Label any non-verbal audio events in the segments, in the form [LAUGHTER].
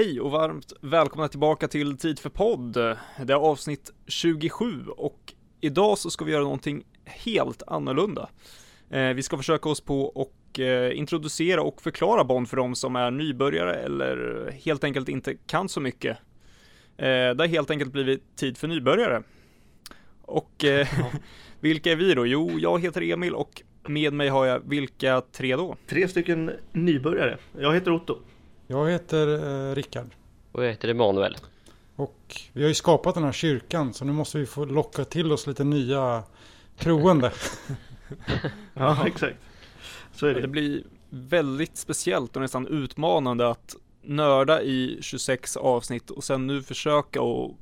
Hej och varmt välkomna tillbaka till Tid för podd. Det är avsnitt 27 och idag så ska vi göra någonting helt annorlunda. Eh, vi ska försöka oss på och eh, introducera och förklara Bond för de som är nybörjare eller helt enkelt inte kan så mycket. Eh, det har helt enkelt blivit tid för nybörjare. Och eh, [LAUGHS] vilka är vi då? Jo, jag heter Emil och med mig har jag vilka tre då? Tre stycken nybörjare. Jag heter Otto. Jag heter eh, Rickard. Och jag heter Emanuel. Och vi har ju skapat den här kyrkan så nu måste vi få locka till oss lite nya troende. [LAUGHS] ja, exakt. Så är det. Det blir väldigt speciellt och nästan utmanande att nörda i 26 avsnitt och sen nu försöka och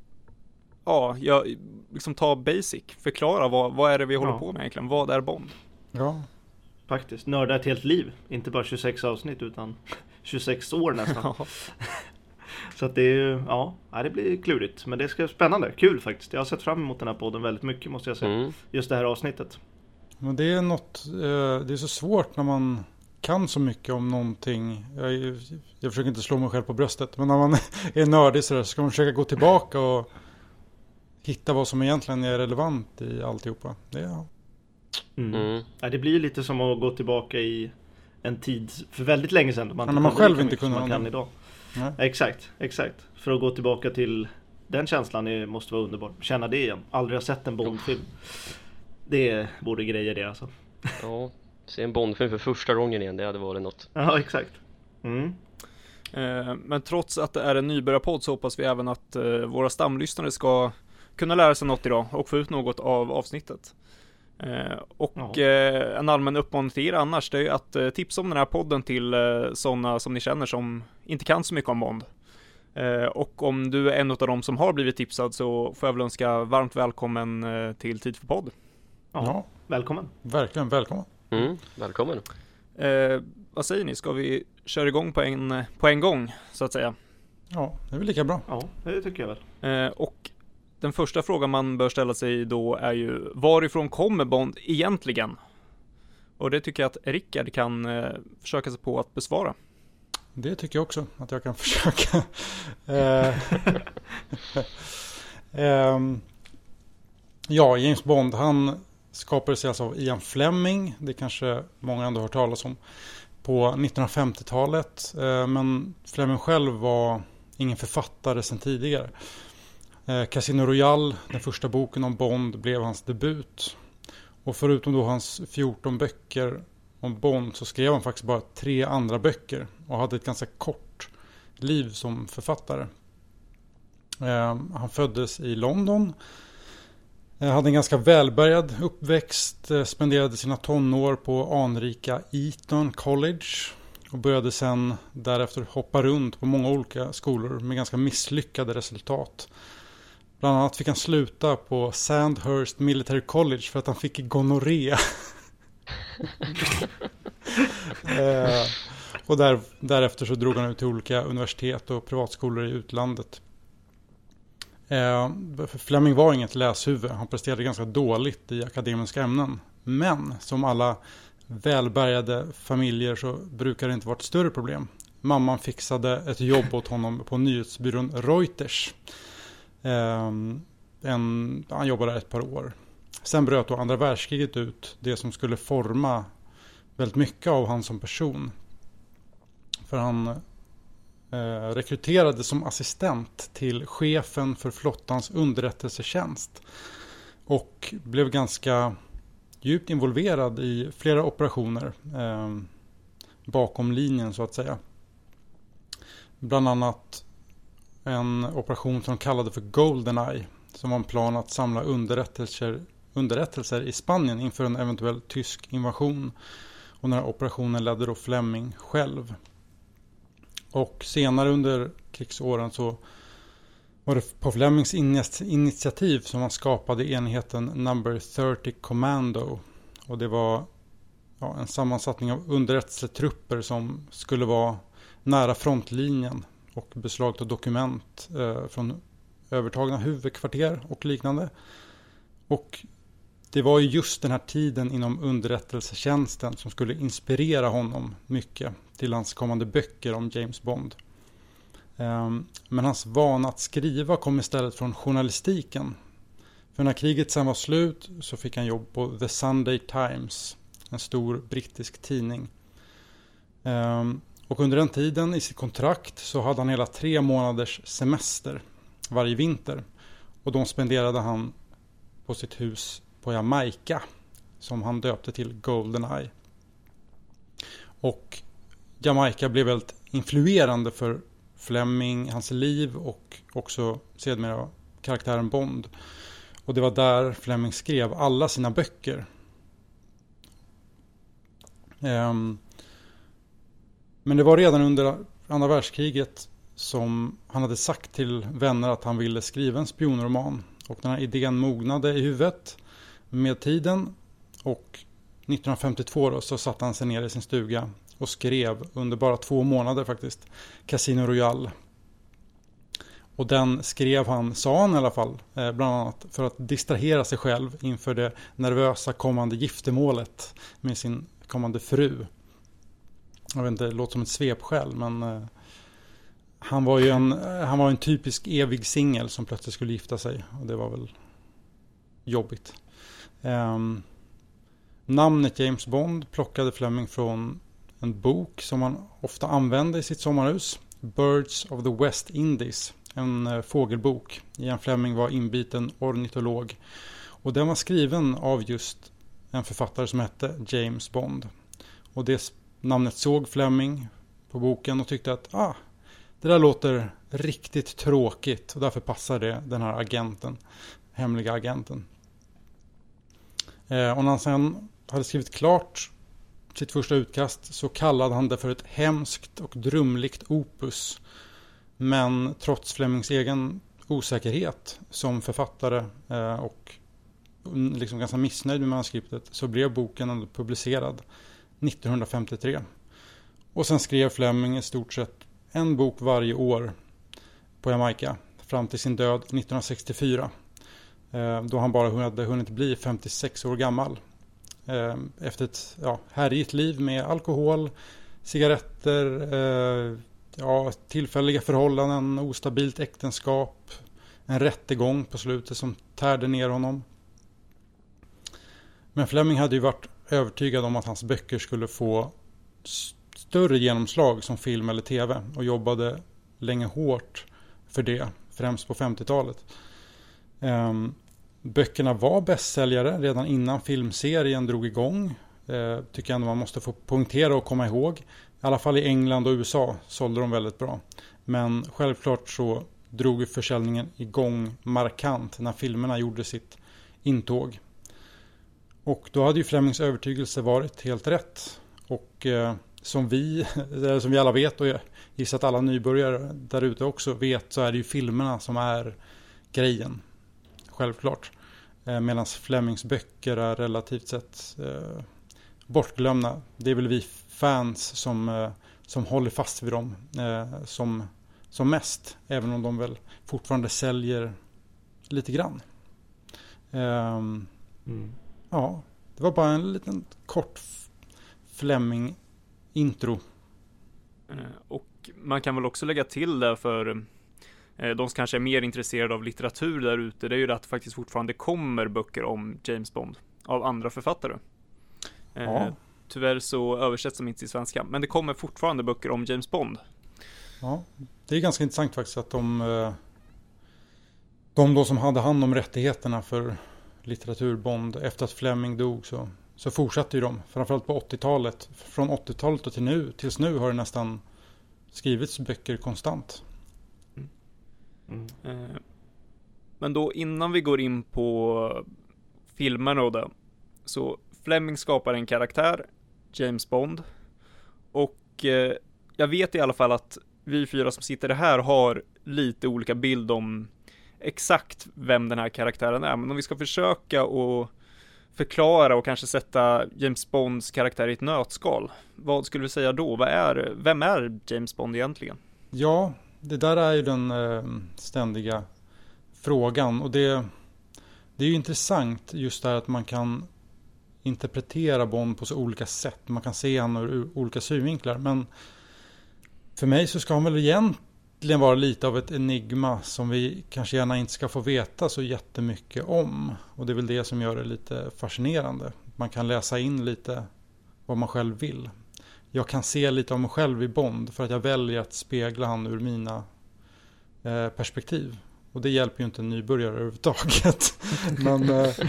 ja, jag, liksom ta basic, förklara vad, vad är det vi håller Ja. på med egentligen, vad är Bond? Ja, Faktiskt. Nörda ett helt liv. Inte bara 26 avsnitt utan 26 år nästan. [LAUGHS] Så att det är ju, ja, det blir klurigt. Men det ska spännande. Kul faktiskt. Jag har sett fram emot den här podden väldigt mycket måste jag säga. Mm. Just det här avsnittet. men det är något, eh, det är så svårt när man kan så mycket om någonting. Jag, jag försöker inte slå mig själv på bröstet, men när man [LAUGHS] är nördig så, där, så ska man försöka gå tillbaka och hitta vad som egentligen är relevant i alltihopa. Det är, Mm. Mm. Ja, det blir ju lite som att gå tillbaka i en tid för väldigt länge sedan. Man Ja, inte när man själv inte kunde man kan idag. nej. Exakt, exakt. För att gå tillbaka till den känslan är, måste vara underbart. Känna det igen. Aldrig ha sett en Bondfilm. Det borde grejer det alltså. [LAUGHS] Ja, se en Bondfilm för första gången igen, det hade varit något. Ja, exakt. Mm. Eh, Men trots att det är en nybörjarpodd så hoppas vi även att eh, våra stamlyssnare ska kunna lära sig något idag och få ut något av avsnittet. Eh, Och Ja. eh, en allmän uppmaning till er annars, det är ju att eh, tipsa om den här podden till eh, sådana som ni känner som inte kan så mycket om Bond. Eh, Och om du är en av dem som har blivit tipsad så får jag väl önska varmt välkommen eh, till Tid för podd. Ja. Ja, Välkommen. verkligen välkommen. Mm. Välkommen. Eh, Vad säger ni, ska vi köra igång på en, på en gång så att säga? Ja, det är väl lika bra. Ja, det tycker jag väl. Eh, och den första frågan man bör ställa sig då är ju varifrån kommer Bond egentligen? Och det tycker jag att Rickard kan eh, försöka sig på att besvara. Det tycker jag också att jag kan [LAUGHS] försöka. Eh, [LAUGHS] ehm, ja, James Bond, han skapades alltså av Ian Fleming. Det kanske många ändå har hört talas om. På 1950-talet. Eh, men Fleming själv var ingen författare sedan tidigare. Eh, Casino Royale, den första boken om Bond, blev hans debut. Och förutom då hans 14 böcker om Bond så skrev han faktiskt bara tre andra böcker och hade ett ganska kort liv som författare. Eh, han föddes i London. Eh, hade en ganska välbärgad uppväxt. Spenderade sina tonår på anrika Eton College. Och började sen därefter hoppa runt på många olika skolor med ganska misslyckade resultat. Bland annat fick han sluta på Sandhurst Military College för att han fick gonorré. [LAUGHS] Eh, och där, därefter så drog han ut till olika universitet och privatskolor i utlandet. Eh, Fleming var inget läshuvud. Han presterade ganska dåligt i akademiska ämnen. Men som alla välbärgade familjer så brukar det inte vara ett större problem. Mamman fixade ett jobb åt honom på nyhetsbyrån Reuters. Eh, en, han jobbade där ett par år. Sen bröt då andra världskriget ut det som skulle forma väldigt mycket av han som person. För han eh, rekryterades som assistent till chefen för flottans underrättelsetjänst. Och blev ganska djupt involverad i flera operationer eh, bakom linjen så att säga. Bland annat en operation som de kallade för Goldeneye. Som var en plan att samla underrättelser, underrättelser i Spanien inför en eventuell tysk invasion. Och den här operationen ledde då Fleming själv. Och senare under krigsåren så var det på Flemings initiativ som han skapade enheten Number 30 Commando. Och det var ja, en sammansättning av underrättelsetrupper som skulle vara nära frontlinjen och beslagta dokument eh, från övertagna huvudkvarter och liknande. Och det var ju just den här tiden inom underrättelsetjänsten som skulle inspirera honom mycket till hans kommande böcker om James Bond. Ehm, men hans vana att skriva kom istället från journalistiken. För när kriget sen var slut så fick han jobb på The Sunday Times, en stor brittisk tidning. Ehm, och under den tiden i sitt kontrakt så hade han hela tre månaders semester varje vinter. Och de spenderade han på sitt hus på Jamaica som han döpte till Goldeneye. Och Jamaica blev väldigt influerande för Fleming, hans liv och också sedermera karaktären Bond. Och det var där Fleming skrev alla sina böcker. Um, men det var redan under andra världskriget som han hade sagt till vänner att han ville skriva en spionroman. Och den här idén mognade i huvudet med tiden. Och 1952 då, så satte han sig ner i sin stuga och skrev under bara två månader faktiskt Casino Royale. Och den skrev han, sa han i alla fall, eh, bland annat för att distrahera sig själv inför det nervösa kommande giftermålet med sin kommande fru. Jag vet inte, det låter som ett svepskäl men eh, han var ju en, eh, han var en typisk evig singel som plötsligt skulle gifta sig och det var väl jobbigt. Um, namnet James Bond plockade Fleming från en bok som han ofta använde i sitt sommarhus. Birds of the West Indies. En eh, fågelbok. Ian Fleming var inbiten ornitolog. Och den var skriven av just en författare som hette James Bond. Och det namnet såg Fleming på boken och tyckte att ah, det där låter riktigt tråkigt och därför passar det den här agenten, hemliga agenten. Eh, och när han sen hade skrivit klart sitt första utkast så kallade han det för ett hemskt och drumligt opus. Men trots Flemings egen osäkerhet som författare eh, och liksom ganska missnöjd med manuskriptet så blev boken ändå publicerad 1953. Och sen skrev Fleming i stort sett en bok varje år på Jamaica fram till sin död 1964. Eh, då han bara hade hunnit bli 56 år gammal. Eh, efter ett ja, härjigt liv med alkohol, cigaretter, eh, ja, tillfälliga förhållanden, ostabilt äktenskap, en rättegång på slutet som tärde ner honom. Men Fleming hade ju varit övertygad om att hans böcker skulle få större genomslag som film eller tv och jobbade länge hårt för det, främst på 50-talet. Um, ehm, böckerna var bästsäljare redan innan filmserien drog igång. Uh, tycker jag ändå man måste få poängtera och komma ihåg. I alla fall i England och USA sålde de väldigt bra. Men självklart så drog försäljningen igång markant när filmerna gjorde sitt intåg. Och då hade ju Flemings övertygelse varit helt rätt. Och eh, som vi, [LAUGHS] som vi alla vet och jag gissar att alla nybörjare där ute också vet så är det ju filmerna som är grejen. Självklart. Eh, Medan Flemings böcker är relativt sett eh, bortglömda. Det är väl vi fans som, eh, som håller fast vid dem eh, som, som mest. Även om de väl fortfarande säljer lite grann. Ehm, mm. Ja, det var bara en liten kort Fleming intro. Eh, och man kan väl också lägga till där för eh, de som kanske är mer intresserade av litteratur där ute, det är ju det att det faktiskt fortfarande kommer böcker om James Bond av andra författare. Eh, ja. Tyvärr så översätts de inte till svenska, men det kommer fortfarande böcker om James Bond. Ja, det är ganska intressant faktiskt att de, de då som hade hand om rättigheterna för litteraturbond efter att Fleming dog så så fortsatte ju de, framförallt på 80-talet. Från 80-talet och till nu, tills nu har det nästan skrivits böcker konstant. Mm. Mm. Eh, men då innan vi går in på filmerna och det, så Fleming skapar en karaktär, James Bond, och eh, jag vet i alla fall att vi fyra som sitter här har lite olika bild om exakt vem den här karaktären är, men om vi ska försöka och förklara och kanske sätta James Bonds karaktär i ett nötskal. Vad skulle du säga då? Vad är, vem är James Bond egentligen? Ja, det där är ju den eh, ständiga frågan och det, det är ju intressant just det här att man kan interpretera Bond på så olika sätt. Man kan se honom ur olika synvinklar. Men för mig så ska han väl egentligen egentligen vara lite av ett enigma som vi kanske gärna inte ska få veta så jättemycket om. Och det är väl det som gör det lite fascinerande. Man kan läsa in lite vad man själv vill. Jag kan se lite av mig själv i Bond för att jag väljer att spegla han ur mina eh, perspektiv. Och det hjälper ju inte en nybörjare överhuvudtaget. [LAUGHS] Men... Eh,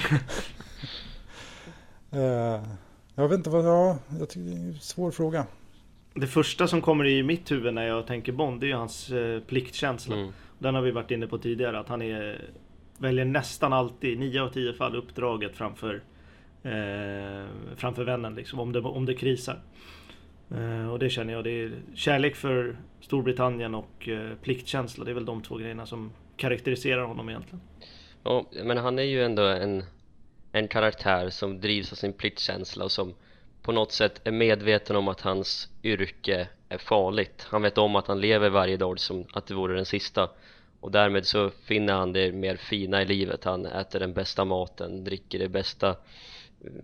[LAUGHS] eh, jag vet inte vad... Ja, jag tycker det är en svår fråga. Det första som kommer i mitt huvud när jag tänker Bond, det är ju hans eh, pliktkänsla. Mm. Den har vi varit inne på tidigare, att han är, väljer nästan alltid, nio av tio fall, uppdraget framför, eh, framför vännen, liksom, om, det, om det krisar. Eh, och det känner jag, det är kärlek för Storbritannien och eh, pliktkänsla, det är väl de två grejerna som karaktäriserar honom egentligen. Ja, men han är ju ändå en, en karaktär som drivs av sin pliktkänsla och som på något sätt är medveten om att hans yrke är farligt. Han vet om att han lever varje dag som att det vore den sista. Och därmed så finner han det mer fina i livet. Han äter den bästa maten, dricker det bästa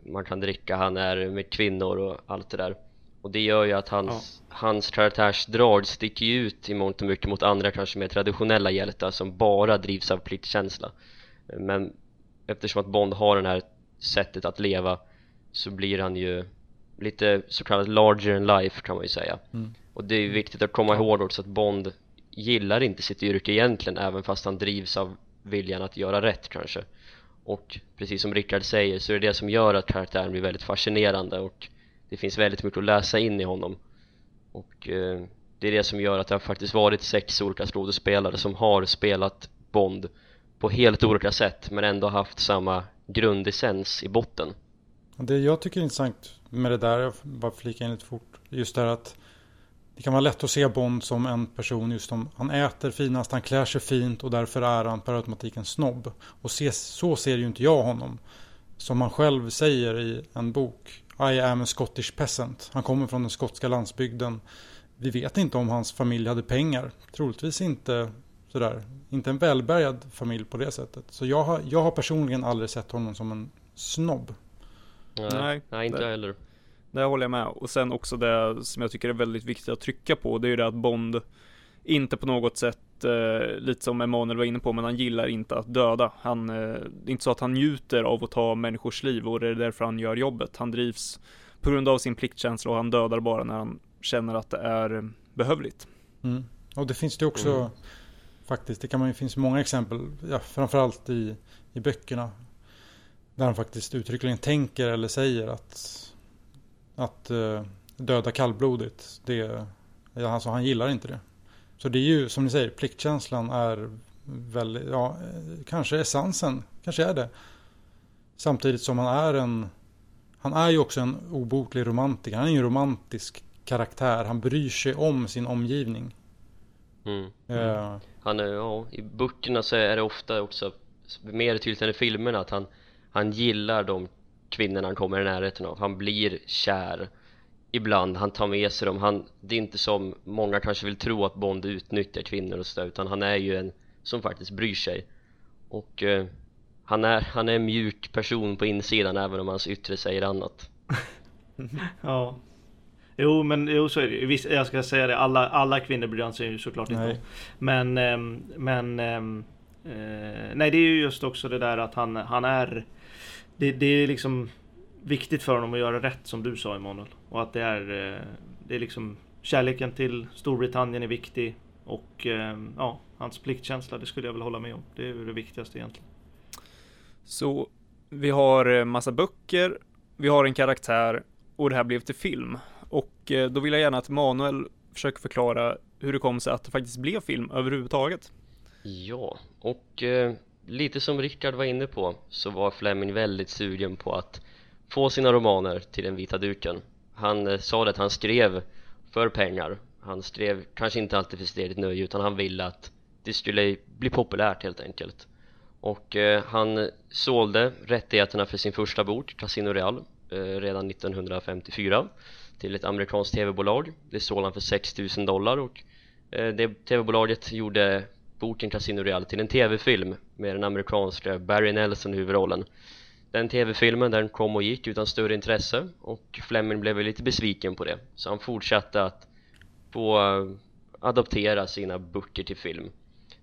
man kan dricka, han är med kvinnor och allt det där. Och det gör ju att hans, ja. hans karaktärsdrag sticker ut i mångt och mycket mot andra kanske mer traditionella hjältar som bara drivs av pliktkänsla. Men eftersom att Bond har det här sättet att leva så blir han ju lite så kallat larger in life kan man ju säga. Mm. och det är viktigt att komma ihåg också att Bond gillar inte sitt yrke egentligen även fast han drivs av viljan att göra rätt kanske. Och precis som Rickard säger så är det det som gör att karaktären blir väldigt fascinerande och det finns väldigt mycket att läsa in i honom. Och eh, det är det som gör att det har faktiskt varit sex olika skådespelare som har spelat Bond på helt olika sätt men ändå haft samma grundessens i botten det jag tycker är intressant med det där, jag bara flika in lite fort, just det här att det kan vara lätt att se Bond som en person just som han äter finast, han klär sig fint och därför är han per automatik en snobb. Och se, så ser ju inte jag honom. Som han själv säger i en bok, I am a Scottish peasant. Han kommer från den skotska landsbygden. Vi vet inte om hans familj hade pengar. Troligtvis inte sådär, inte en välbärgad familj på det sättet. Så jag har, jag har personligen aldrig sett honom som en snobb. Nej, nej, inte det, heller. Det håller jag med. Och sen också det som jag tycker är väldigt viktigt att trycka på. Det är ju det att Bond inte på något sätt, eh, lite som Emanuel var inne på, men han gillar inte att döda. Han, eh, det är inte så att han njuter av att ta människors liv och det är därför han gör jobbet. Han drivs på grund av sin pliktkänsla och han dödar bara när han känner att det är behövligt. Mm. Och det finns det också mm. faktiskt, det kan man ju, finns många exempel, ja, framförallt i, i böckerna. Där han faktiskt uttryckligen tänker eller säger att, att uh, döda kallblodigt, det, alltså han gillar inte det. Så det är ju som ni säger, pliktkänslan är väldigt, ja, kanske essensen, kanske är det. Samtidigt som han är en, han är ju också en obotlig romantiker, han är ju en romantisk karaktär, han bryr sig om sin omgivning. Mm. Uh, han är, ja, i böckerna så är det ofta också mer tydligt än i filmerna att han han gillar de kvinnorna han kommer i närheten av. Han blir kär ibland, han tar med sig dem. Han, det är inte som många kanske vill tro att Bond utnyttjar kvinnor och sådär utan han är ju en som faktiskt bryr sig. Och eh, han, är, han är en mjuk person på insidan även om hans yttre säger annat. [LAUGHS] Ja. Jo men jo så är det ju. Jag ska säga det, alla, alla kvinnor bryr han sig ju såklart inte om. Men, ähm, men ähm, äh, Nej det är ju just också det där att han, han är det, det är liksom viktigt för honom att göra rätt som du sa Emanuel. Och att det är, eh, det är liksom kärleken till Storbritannien är viktig. Och eh, ja, hans pliktkänsla, det skulle jag väl hålla med om. Det är det viktigaste egentligen. Så vi har eh, massa böcker, vi har en karaktär och det här blev till film. Och då vill jag gärna att Manuel försöker förklara hur det kom sig att det faktiskt blev film överhuvudtaget. Ja, och lite som Rickard var inne på så var Fleming väldigt sugen på att få sina romaner till den vita duken. Han eh, sa det att han skrev för pengar. Han skrev kanske inte alltid för sitt eget nöje utan han ville att det skulle bli populärt helt enkelt. Och eh, han sålde rättigheterna för sin första bok Casino Real eh, redan 1954 till ett amerikanskt tv-bolag det sålde han för 6000 dollar och eh, det tv-bolaget gjorde boken Casino Real till en tv-film med den amerikanska Barry Nelson i huvudrollen. Den tv-filmen den kom och gick utan större intresse och Fleming blev lite besviken på det. Så han fortsatte att få eh, adoptera sina böcker till film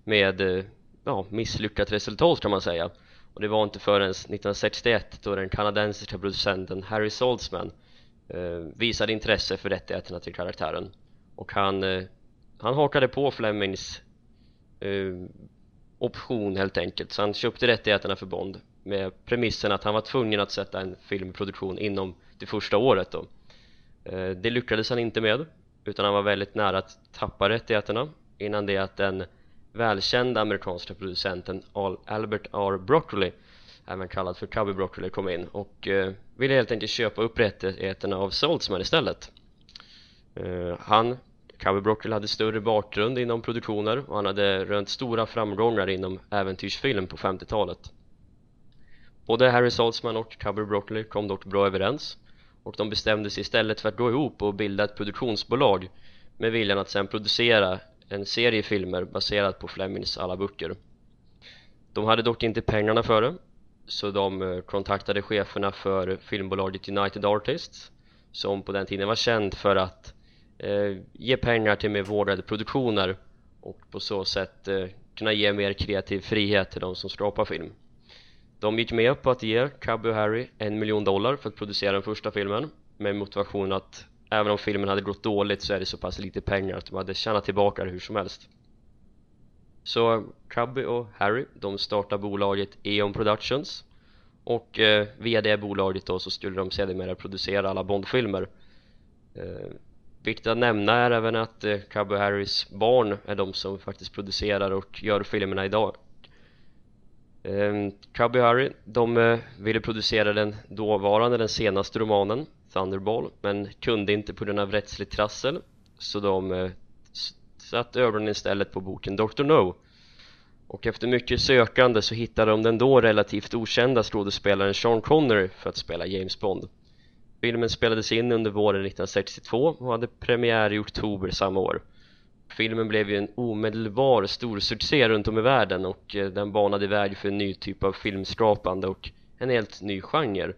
med eh, ja, misslyckat resultat kan man säga. Och det var inte förrän 1961 då den kanadensiska producenten Harry Saltzman eh, visade intresse för rättigheterna till karaktären. Och han, eh, han hakade på Flemings Eh, option helt enkelt. Så han köpte rättigheterna för Bond med premissen att han var tvungen att sätta en filmproduktion inom det första året då. Eh, det lyckades han inte med utan han var väldigt nära att tappa rättigheterna innan det att den välkända amerikanska producenten Albert R. Broccoli även kallad för Cubby Broccoli kom in och eh, ville helt enkelt köpa upp rättigheterna av Saltzman istället. Eh, han, Cubby Broccoli hade större bakgrund inom produktioner och han hade rönt stora framgångar inom äventyrsfilm på 50-talet både Harry Saltzman och Cubby Broccoli kom dock bra överens och de bestämde sig istället för att gå ihop och bilda ett produktionsbolag med viljan att sedan producera en serie filmer baserat på Flemings alla böcker. De hade dock inte pengarna för det så de eh, kontaktade cheferna för filmbolaget United Artists som på den tiden var känd för att eh, ge pengar till mer vårdade produktioner och på så sätt eh, kunna ge mer kreativ frihet till de som skapar film. De gick med på att ge Cubby och Harry en miljon dollar för att producera den första filmen med motivation att även om filmen hade gått dåligt så är det så pass lite pengar att de hade tjänat tillbaka det hur som helst. Så Cubby och Harry de startar bolaget Eon Productions och eh, via det bolaget då så skulle de sedermera producera alla Bondfilmer. Eh, Viktigt att nämna är även att eh, Cubby Harrys barn är de som faktiskt producerar och gör filmerna idag eh, Cubby Harry, de eh, ville producera den dåvarande, den senaste romanen Thunderball men kunde inte på grund av rättsligt trassel så de eh, satte ögonen istället på boken Dr. No och efter mycket sökande så hittade de den då relativt okända skådespelaren Sean Connery för att spela James Bond Filmen spelades in under våren 1962 och hade premiär i oktober samma år Filmen blev ju en omedelbar stor succé runt om i världen och eh, den banade väg för en ny typ av filmskapande och en helt ny genre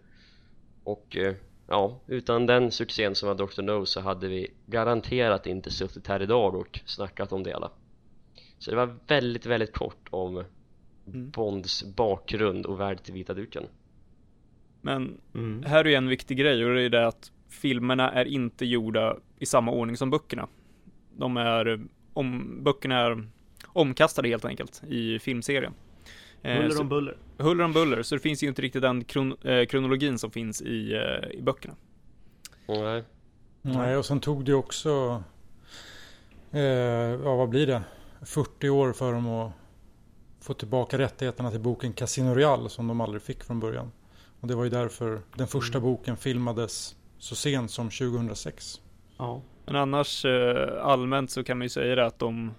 och eh, ja, utan den succén som var Dr. No så hade vi garanterat inte suttit här idag och snackat om det alla så det var väldigt, väldigt kort om mm. Bonds bakgrund och värld till vita duken Men mm. här är ju en viktig grej och det är det att filmerna är inte gjorda i samma ordning som böckerna De är, om, böckerna är omkastade helt enkelt i filmserien eh, Huller om buller Huller om buller, så det finns ju inte riktigt den kron eh, kronologin som finns i, eh, i böckerna Nej Nej, och sen tog det också eh, Ja, vad blir det? 40 år för dem att få tillbaka rättigheterna till boken Casino Real som de aldrig fick från början. Och det var ju därför den första mm. boken filmades så sent som 2006. Ja. Men annars eh, allmänt så kan man ju säga det att de,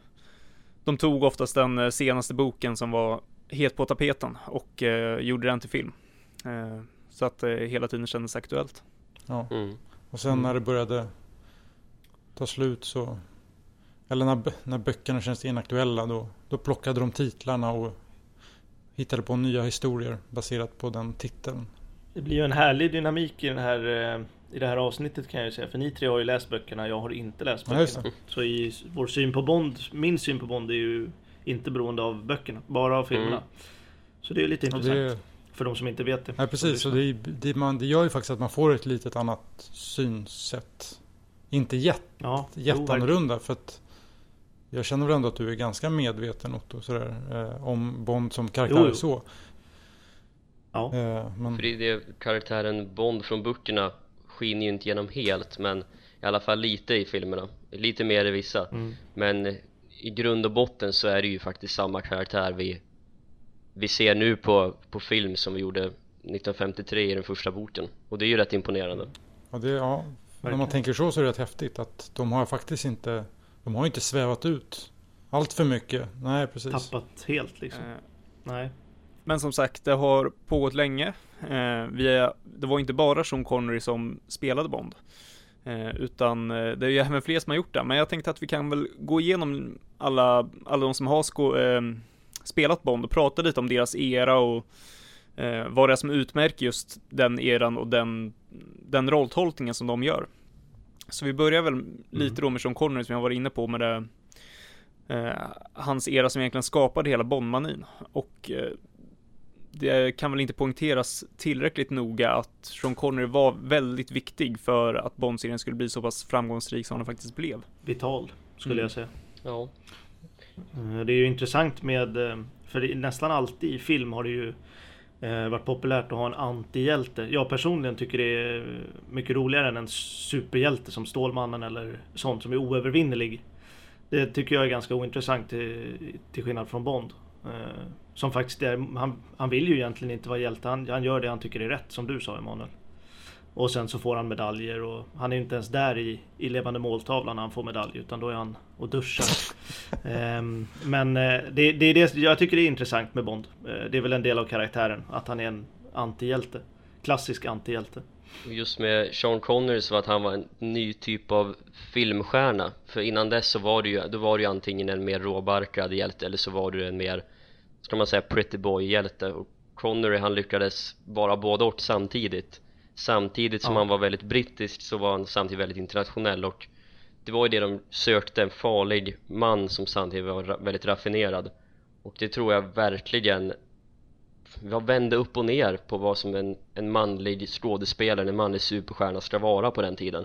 de tog oftast den eh, senaste boken som var het på tapeten och eh, gjorde den till film. Så att det hela tiden kändes aktuellt. Ja. Mm. Och sen när det började ta slut så eller när, när böckerna känns inaktuella då, då plockade de titlarna och hittade på nya historier baserat på den titeln. Det blir ju en härlig dynamik i, den här, eh, i det här avsnittet kan jag ju säga. För ni tre har ju läst böckerna, jag har inte läst böckerna. Ja, så i vår syn på Bond, min syn på Bond är ju inte beroende av böckerna, bara av filmerna. Mm. Så det är lite intressant. Det... För de som inte vet det. Ja precis, och det, det, man, det gör ju faktiskt att man får ett litet annat synsätt. Inte jätte, ja, jätteannorlunda för att jag känner väl ändå att du är ganska medveten Otto, sådär, eh, om Bond som karaktär jo, jo. så. Ja. Eh, men... För det karaktären Bond från böckerna skiner ju inte igenom helt men i alla fall lite i filmerna. Lite mer i vissa. Mm. Men i grund och botten så är det ju faktiskt samma karaktär vi, vi ser nu på, på film som vi gjorde 1953 i den första boken. Och det är ju rätt imponerande. Ja, det, ja. när man tänker så så är det rätt häftigt att de har faktiskt inte de har inte svävat ut allt för mycket. Nej, precis. Tappat helt liksom. Eh, nej. Men som sagt, det har pågått länge. Eh, vi är, det var inte bara Sean Connery som spelade Bond. Eh, utan eh, det är ju även fler som har gjort det. Men jag tänkte att vi kan väl gå igenom alla, alla de som har sko, eh, spelat Bond och prata lite om deras era och eh, vad det är som utmärker just den eran och den, den rolltolkningen som de gör. Så vi börjar väl lite mm. då med Sean Connery som jag var inne på med det eh, hans era som egentligen skapade hela Bondmanin. Och eh, det kan väl inte poängteras tillräckligt noga att Sean Connery var väldigt viktig för att Bond-serien skulle bli så pass framgångsrik som den faktiskt blev. Vital, skulle mm. jag säga. Ja. Eh, det är ju intressant med, eh, för nästan alltid i film har det ju eh, varit populärt att ha en antihjälte. Jag personligen tycker det är mycket roligare än en superhjälte som Stålmannen eller sånt som är oövervinnerlig. Det tycker jag är ganska ointressant till, till skillnad från Bond. Eh, som faktiskt är, han, han vill ju egentligen inte vara hjälte, han, han gör det han tycker är rätt som du sa Emanuel. Och sen så får han medaljer och han är inte ens där i, i levande måltavlan när han får medalj utan då är han och duschar. um, [LAUGHS] men uh, det, det, är det jag tycker det är intressant med Bond. Uh, det är väl en del av karaktären att han är en antihjälte. Klassisk antihjälte. Just med Sean Connery så var att han var en ny typ av filmstjärna. För innan dess så var det ju, då var ju antingen en mer råbarkad hjälte eller så var du en mer, ska man säga, pretty boy hjälte. Och Connery han lyckades vara både och samtidigt. Samtidigt som ja. han var väldigt brittisk så var han samtidigt väldigt internationell och det var ju det de sökte, en farlig man som samtidigt var väldigt raffinerad. Och det tror jag verkligen jag vände upp och ner på vad som en, en manlig skådespelare, en manlig superstjärna ska vara på den tiden.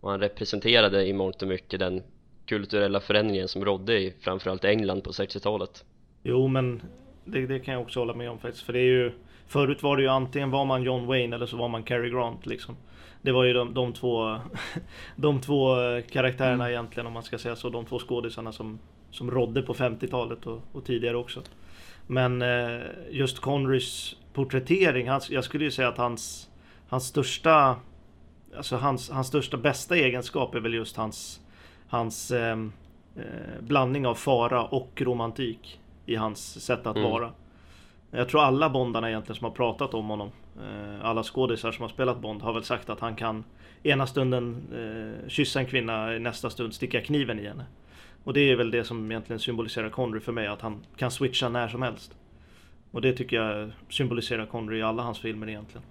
Och han representerade i mångt och mycket den kulturella förändringen som rådde i framförallt England på 60-talet Jo men det, det, kan jag också hålla med om faktiskt för det är ju Förut var det ju antingen var man John Wayne eller så var man Cary Grant liksom. Det var ju de, de två [LAUGHS] De två karaktärerna mm. egentligen om man ska säga så. De två skådisarna som Som rådde på 50-talet och, och, tidigare också. Men eh, just Conrys porträttering. Hans, jag skulle ju säga att hans Hans största Alltså hans, hans största bästa egenskap är väl just hans Hans eh, eh, blandning av fara och romantik i hans sätt att mm. vara. Jag tror alla Bondarna egentligen som har pratat om honom, eh, alla skådisar som har spelat Bond har väl sagt att han kan ena stunden eh, kyssa en kvinna, nästa stund sticka kniven i henne. Och det är väl det som egentligen symboliserar Connery för mig, att han kan switcha när som helst. Och det tycker jag symboliserar Connery i alla hans filmer egentligen.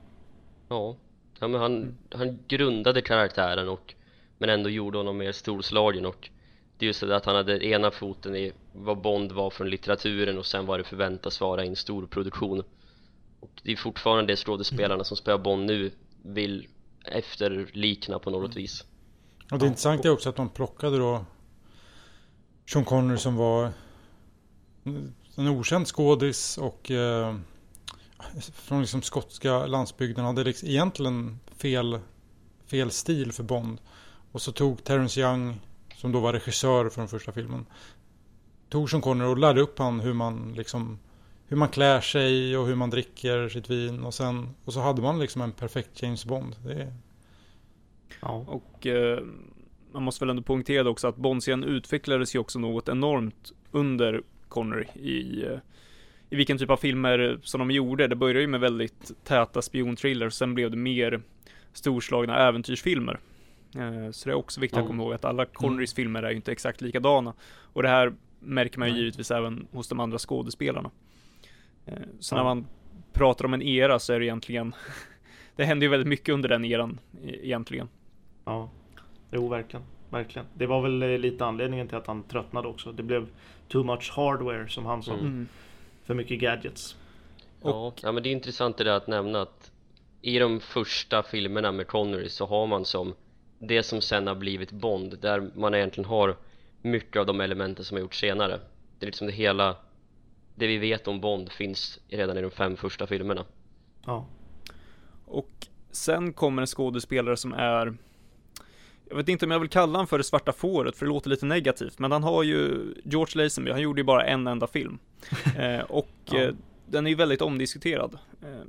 Ja, ja men han, han grundade karaktären och men ändå gjorde honom mer storslagen och det är just det att han hade ena foten i vad Bond var från litteraturen och sen vad det förväntas vara i en stor produktion och det är fortfarande det skådespelarna som spelar Bond nu vill efterlikna på något vis och det intressanta är också att de plockade då Sean Connery som var en okänd skådis och eh, från liksom skotska landsbygden hade liksom egentligen fel, fel stil för Bond. Och så tog Terence Young som då var regissör för den första filmen, tog Sean Connery och lärde upp han hur man liksom hur man klär sig och hur man dricker sitt vin och sen och så hade man liksom en perfekt James Bond. Det är... Ja. Och eh, man måste väl ändå poängtera också att Bond-serien utvecklades ju också något enormt under Connery i eh, i vilken typ av filmer som de gjorde. Det började ju med väldigt täta spionthrillers, sen blev det mer storslagna äventyrsfilmer. Eh, så det är också viktigt att komma ihåg att alla Connerys mm. filmer är ju inte exakt likadana. Och det här märker man ju givetvis även hos de andra skådespelarna. Eh, så när man pratar om en era så är det egentligen [LAUGHS] Det händer ju väldigt mycket under den eran e-, egentligen. Ja, jo verkligen. Verkligen. Det var väl eh, lite anledningen till att han tröttnade också. Det blev too much hardware som han sa. Mm. För mycket gadgets. Ja, ja, men det är intressant det där att nämna att i de första filmerna med Connery så har man som det som sen har blivit Bond där man egentligen har mycket av de elementen som har gjorts senare det är liksom det hela det vi vet om Bond finns redan i de fem första filmerna ja och sen kommer en skådespelare som är jag vet inte om jag vill kalla honom för det svarta fåret, för det låter lite negativt, men han har ju George Lazenby, han gjorde ju bara en enda film. [LAUGHS] eh, och ja. eh, den är ju väldigt omdiskuterad. Eh,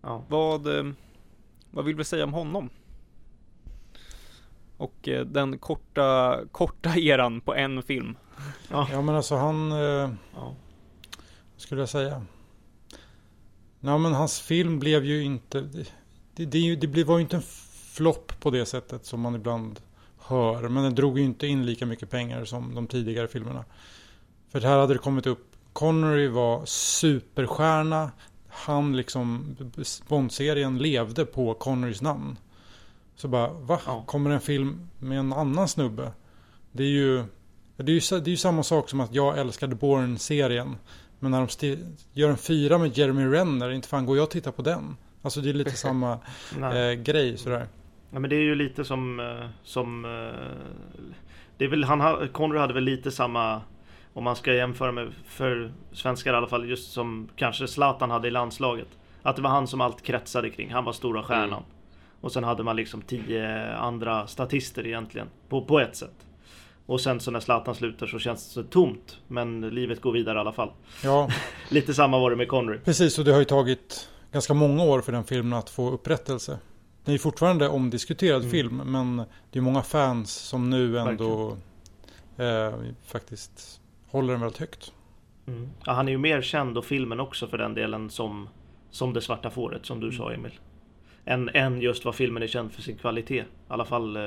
ja. Vad, eh, vad vill vi säga om honom? Och eh, den korta, korta [LAUGHS] eran på en film. Ja, ja men alltså han... Eh, ja. Vad skulle jag säga? Nej men hans film blev ju inte... Det, det, det, det var ju inte en flopp på det sättet som man ibland hör. Men den drog ju inte in lika mycket pengar som de tidigare filmerna. För här hade det kommit upp Connery var superstjärna. Han liksom, Bond-serien levde på Connerys namn. Så bara, va? Ja. Kommer en film med en annan snubbe? Det är ju Det är ju, det är ju samma sak som att jag älskade Bourne-serien. Men när de gör en fyra med Jeremy Renner, inte fan går jag och tittar på den. Alltså det är lite [LAUGHS] samma eh, grej sådär. Ja men det är ju lite som, eh, som eh, det är väl, han, Connery hade väl lite samma om man ska jämföra med för svenskar i alla fall, just som kanske Zlatan hade i landslaget. Att det var han som allt kretsade kring, han var stora stjärnan. Mm. Och sen hade man liksom tio andra statister egentligen, på, på ett sätt. Och sen så när Zlatan slutar så känns det så tomt. Men livet går vidare i alla fall. Ja. [LAUGHS] Lite samma var det med Connery. Precis, och det har ju tagit ganska många år för den filmen att få upprättelse. Det är fortfarande omdiskuterad mm. film, men det är många fans som nu ändå eh, faktiskt håller den väldigt högt. Mm. Ja, han är ju mer känd och filmen också för den delen som, som Det svarta fåret som du mm. sa Emil än, än just vad filmen är känd för sin kvalitet. I alla fall. Eh...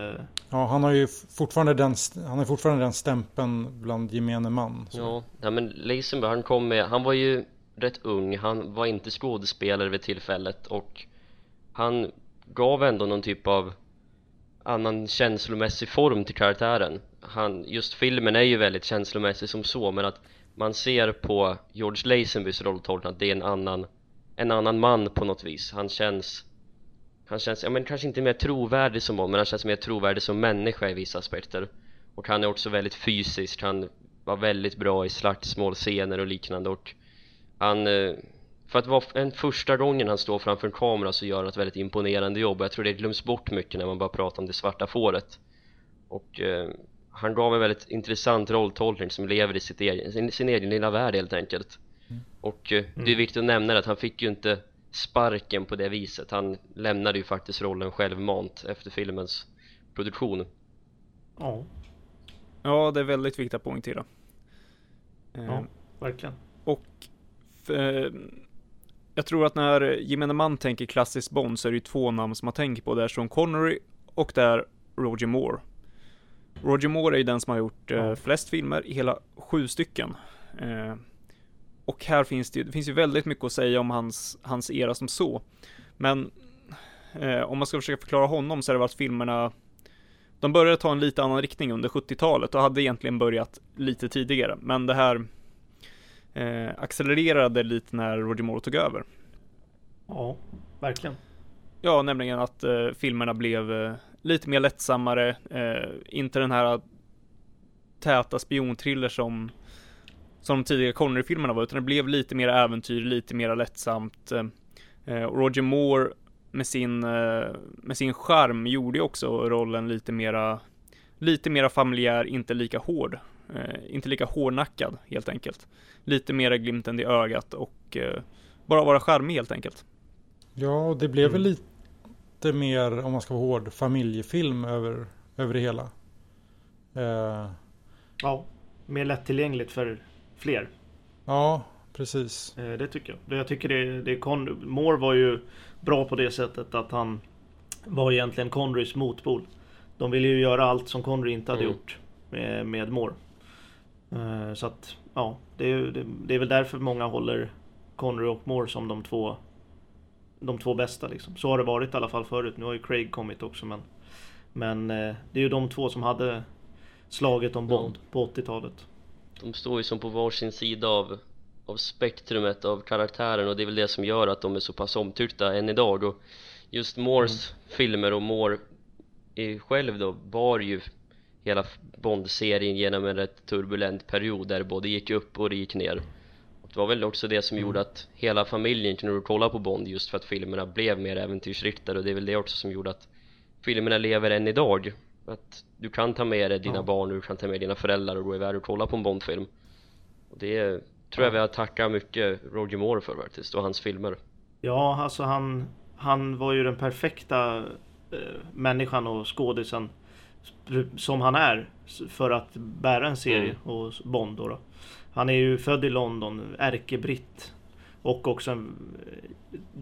Ja, han har ju fortfarande den, han har fortfarande den stämpeln bland gemene man. Så. Ja, ja, men Leisenberg han kom med, han var ju rätt ung, han var inte skådespelare vid tillfället och han gav ändå någon typ av annan känslomässig form till karaktären. Han, just filmen är ju väldigt känslomässig som så, men att man ser på George Lazenbys rolltolkning att det är en annan en annan man på något vis. Han känns han känns, ja men kanske inte mer trovärdig som Bond men han känns mer trovärdig som människa i vissa aspekter. Och han är också väldigt fysisk, han var väldigt bra i slagsmålscener och liknande. Och han eh, för att vara en första gången han står framför en kamera så gör han ett väldigt imponerande jobb. Och jag tror det glöms bort mycket när man bara pratar om det svarta fåret. Och eh, han gav en väldigt intressant rolltolkning som lever i sitt egen, sin, sin egen lilla värld helt enkelt. Mm. och eh, det är mm. viktigt att nämna att han fick ju inte sparken på det viset. Han lämnade ju faktiskt rollen självmant efter filmens produktion. Ja. Ja, det är väldigt viktigt att poängtera. Ja, eh, verkligen. Och för, Jag tror att när gemene man tänker klassisk Bond så är det ju två namn som man tänker på. Det är Sean Connery och det är Roger Moore. Roger Moore är ju den som har gjort eh, flest filmer, hela sju stycken. Eh, och här finns det, det finns ju väldigt mycket att säga om hans, hans era som så. Men eh, om man ska försöka förklara honom så är det väl att filmerna de började ta en lite annan riktning under 70-talet och hade egentligen börjat lite tidigare. Men det här eh, accelererade lite när Roger Moore tog över. Ja, verkligen. Ja, nämligen att eh, filmerna blev eh, lite mer lättsammare. Eh, inte den här täta spionthriller som som de tidigare Connery-filmerna var, utan det blev lite mer äventyr, lite mer lättsamt. Eh, och Roger Moore med sin, eh, med sin charm gjorde ju också rollen lite mera, lite mera familjär, inte lika hård. Eh, inte lika hårdnackad helt enkelt. Lite mera glimten i ögat och bara vara charmig helt enkelt. Ja, det blev väl mm. lite mer, om man ska vara hård, familjefilm över, över det hela. Uh... Ja, mer lättillgängligt för fler. Ja, precis. Eh, det tycker jag. Jag tycker det, det Con Moore var ju bra på det sättet att han var egentligen Conrys motpol. De ville ju göra allt som Conry inte hade mm. gjort med, med Moore. Eh, så att, ja, det är, det, det är väl därför många håller Conry och Moore som de två de två bästa liksom. Så har det varit i alla fall förut. Nu har ju Craig kommit också men Men eh, det är ju de två som hade slaget om Bond ja. på 80-talet de står ju som på varsin sida av, av spektrumet av karaktären och det är väl det som gör att de är så pass omtyckta än idag och just Moores mm. filmer och Moore själv då var ju hela Bond-serien genom en rätt turbulent period där både gick upp och det gick ner och det var väl också det som mm. gjorde att hela familjen kunde kolla på Bond just för att filmerna blev mer äventyrsriktade och det är väl det också som gjorde att filmerna lever än idag att du kan ta med dig dina ja. barn, du kan ta med dina föräldrar och gå iväg och kolla på en Bondfilm och det tror jag vi har tackat mycket Roger Moore för faktiskt och hans filmer Ja, alltså han, han var ju den perfekta eh, människan och skådisen som han är för att bära en serie mm. och Bond då, då. Han är ju född i London, ärkebritt och också en eh,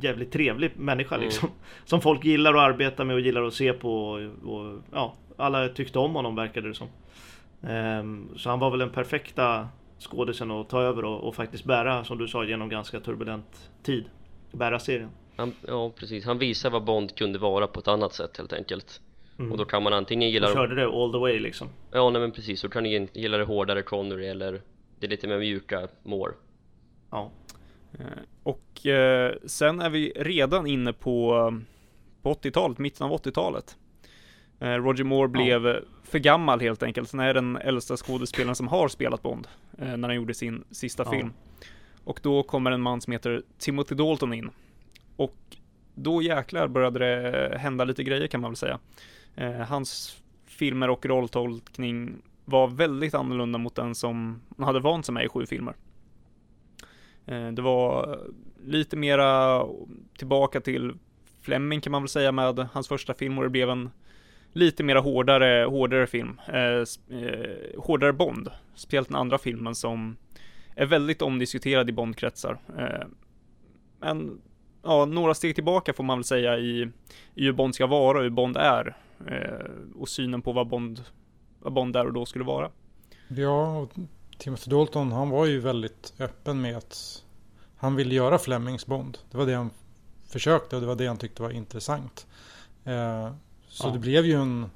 jävligt trevlig människa mm. liksom. Som folk gillar att arbeta med och gillar att se på och, och ja, alla tyckte om honom verkade det som. Um, så han var väl den perfekta skådisen att ta över och, och, faktiskt bära, som du sa, genom ganska turbulent tid. Bära serien. Han, ja, precis. Han visar vad Bond kunde vara på ett annat sätt helt enkelt. Mm. Och då kan man antingen gilla... Och körde det all the way liksom? Ja, nej men precis. Då kan du gilla det hårdare Connery eller det lite mer mjuka Moore. Ja. Eh, och eh, sen är vi redan inne på, på 80-talet, mitten av 80-talet. Eh, Roger Moore blev ja. för gammal helt enkelt. Han är den äldsta skådespelaren som har spelat Bond eh, när han gjorde sin sista ja. film. Och då kommer en man som heter Timothy Dalton in. Och då jäklar började det hända lite grejer kan man väl säga. Eh, hans filmer och rolltolkning var väldigt annorlunda mot den som han hade vant sig med i sju filmer. Eh, det var lite mera tillbaka till Fleming kan man väl säga med hans första film och det blev en lite mera hårdare, hårdare film. Eh, eh, hårdare Bond. Speciellt den andra filmen som är väldigt omdiskuterad i Bondkretsar. Eh, men ja, några steg tillbaka får man väl säga i, i hur Bond ska vara och hur Bond är. Eh, och synen på vad Bond, vad Bond där och då skulle vara. Ja, och Timothy Dalton han var ju väldigt öppen med att han ville göra Flemings Bond. Det var det han försökte och det var det han tyckte var intressant. Eh, så ja. det blev ju en,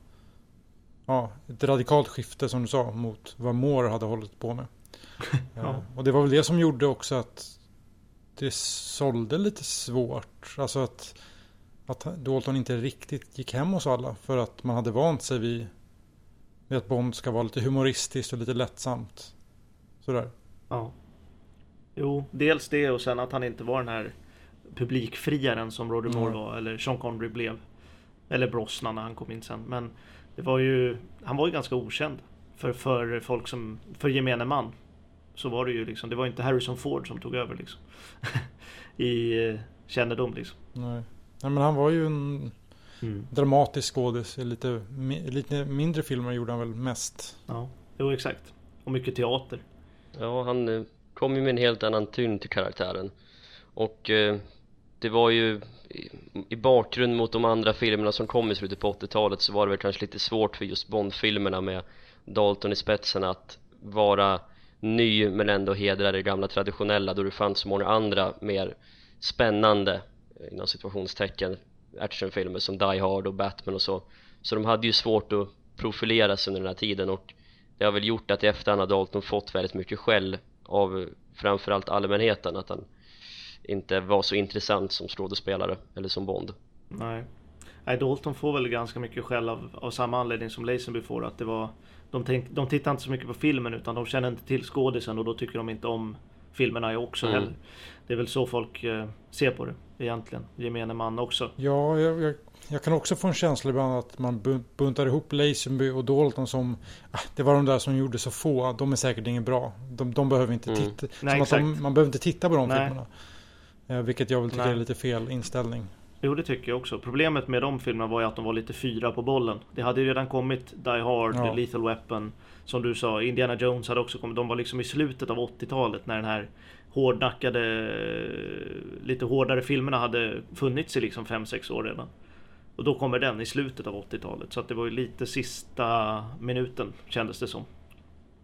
ja, ett radikalt skifte som du sa mot vad Moore hade hållit på med. [LAUGHS] ja. Eh, och det var väl det som gjorde också att det sålde lite svårt. Alltså att, att Dalton inte riktigt gick hem hos alla. För att man hade vant sig vid, vid att Bond ska vara lite humoristiskt och lite lättsamt. Sådär. Ja. Jo, dels det och sen att han inte var den här publikfriaren som Roger Moore mm. var eller Sean Connery blev. Eller Brosnan när han kom in sen. Men det var ju, han var ju ganska okänd för, för folk som, för gemene man. Så var det ju liksom, det var inte Harrison Ford som tog över liksom. [LAUGHS] I eh, kännedom liksom. Nej. Nej men han var ju en mm. dramatisk skådis. Lite, lite mindre filmer gjorde han väl mest. Ja, jo exakt. Och mycket teater. Ja, han eh, kom ju med en helt annan tyngd till karaktären. Och eh, det var ju i bakgrund mot de andra filmerna som kom i slutet på 80-talet så var det väl kanske lite svårt för just Bond-filmerna med Dalton i spetsen att vara ny men ändå hedra det gamla traditionella då det fanns så många andra mer spännande eh, inom situationstecken actionfilmer som Die Hard och Batman och så. Så de hade ju svårt att profilera sig under den här tiden och det har väl gjort att i efterhand har Dalton fått väldigt mycket skäll av framförallt allmänheten att han inte var så intressant som skådespelare eller som Bond. Nej. Nej, Dalton får väl ganska mycket skäll av, av samma anledning som Lazenby får. Att det var, de, tänk, de tittar inte så mycket på filmen utan de känner inte till skådisen och då tycker de inte om filmerna också mm. heller. Det är väl så folk eh, ser på det egentligen, gemene man också. Ja, jag, jag, jag, kan också få en känsla ibland att man buntar ihop Lazenby och Dalton som ah, Det var de där som gjorde så få, de är säkert inget bra. De, de behöver inte mm. titta, Nej, de, man behöver inte titta på de Nej. filmerna. Eh, vilket jag väl tycker Nej. är lite fel inställning. Jo det tycker jag också. Problemet med de filmerna var ju att de var lite fyra på bollen. Det hade ju redan kommit Die Hard, ja. Lethal Weapon. Som du sa, Indiana Jones hade också kommit. De var liksom i slutet av 80-talet när den här hårdnackade, lite hårdare filmerna hade funnits i liksom 5-6 år redan. Och då kommer den i slutet av 80-talet. Så att det var ju lite sista minuten kändes det som.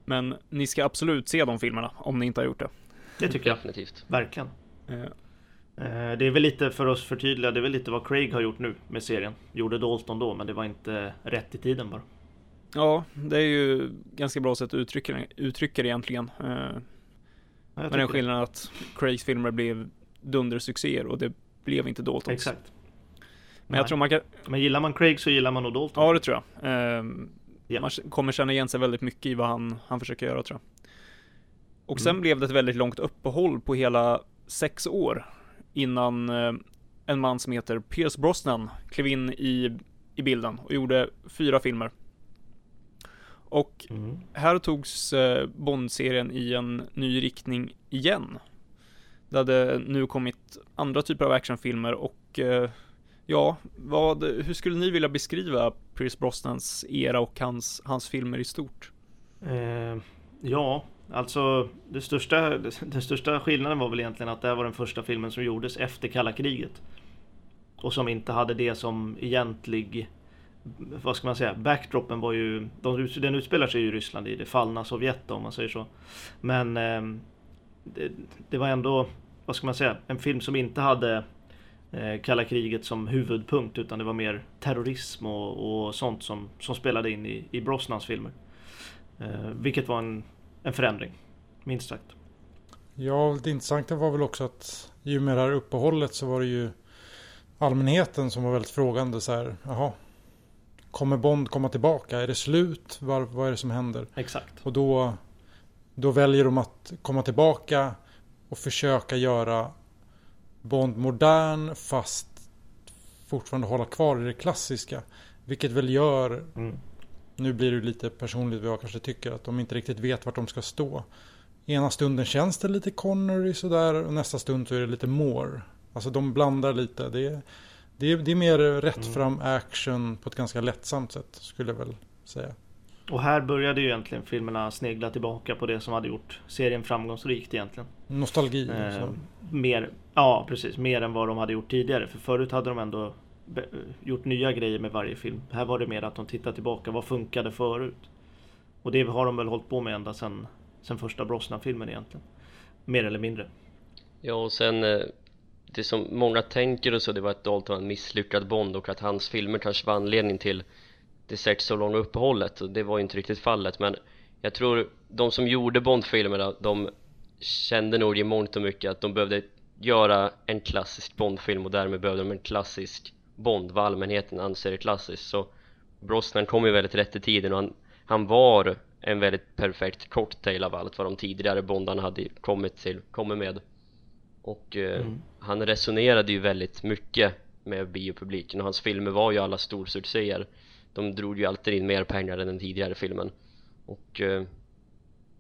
Men ni ska absolut se de filmerna om ni inte har gjort det. Det tycker jag. Definitivt. Verkligen. Eh, det är väl lite för oss förtydliga, det är väl lite vad Craig har gjort nu med serien. Gjorde Dalton då, men det var inte rätt i tiden bara. Ja, det är ju ganska bra sätt att uttrycka, uttrycka det egentligen. Eh, men den skillnaden att Craigs filmer blev dundersuccéer och det blev inte Daltons. Exakt. Men Nej. jag tror man kan... Men gillar man Craig så gillar man nog Dalton. Ja, det tror jag. Yeah. Man kommer känna igen sig väldigt mycket i vad han, han försöker göra tror jag. Och sen mm. blev det ett väldigt långt uppehåll på hela sex år innan eh, en man som heter Pierce Brosnan klev in i, i bilden och gjorde fyra filmer. Och mm. här togs eh, Bond-serien i en ny riktning igen. Det hade nu kommit andra typer av actionfilmer och eh, ja, vad, hur skulle ni vilja beskriva Pierce Brosnans era och hans, hans filmer i stort? Eh, ja, Alltså det största, [LAUGHS] den största skillnaden var väl egentligen att det här var den första filmen som gjordes efter kalla kriget. Och som inte hade det som egentlig vad ska man säga, backdropen var ju, de, den utspelar sig ju i Ryssland i det fallna Sovjet om man säger så. Men eh, det, det, var ändå, vad ska man säga, en film som inte hade eh, kalla kriget som huvudpunkt utan det var mer terrorism och, och sånt som, som spelade in i, i Brosnans filmer. Eh, vilket var en, en förändring, minst sagt. Ja, det intressanta var väl också att i och med det här uppehållet så var det ju allmänheten som var väldigt frågande så här, jaha, kommer Bond komma tillbaka? Är det slut? Var, vad är det som händer? Exakt. Och då, då väljer de att komma tillbaka och försöka göra Bond modern fast fortfarande hålla kvar i det klassiska. Vilket väl gör, Mm. Nu blir det lite personligt vad jag kanske tycker, att de inte riktigt vet vart de ska stå. Ena stunden känns det lite Connery sådär och nästa stund så är det lite Moore. Alltså de blandar lite. Det är, det är, det är mer rätt Mm. fram action på ett ganska lättsamt sätt skulle jag väl säga. Och här började ju egentligen filmerna snegla tillbaka på det som hade gjort serien framgångsrikt egentligen. Nostalgi. Eh, så. mer, ja precis, mer än vad de hade gjort tidigare. För förut hade de ändå gjort nya grejer med varje film. Här var det mer att de tittar tillbaka, vad funkade förut? Och det har de väl hållit på med ända sedan, sen första Brosnan-filmen egentligen. Mer eller mindre. Ja och sen eh, det som många tänker och så det var att Dalton var en misslyckad Bond och att hans filmer kanske var anledning till det sex så långa uppehållet och det var ju inte riktigt fallet men jag tror de som gjorde Bond-filmerna de kände nog i mångt och mycket att de behövde göra en klassisk Bond-film och därmed behövde de en klassisk Bond, vad allmänheten anser är klassiskt så Brosnan kom ju väldigt rätt i tiden och han, han var en väldigt perfekt cocktail av allt vad de tidigare Bondarna hade kommit till, kommit med och eh, Mm. han resonerade ju väldigt mycket med biopubliken och hans filmer var ju alla storsuccéer de drog ju alltid in mer pengar än den tidigare filmen och eh,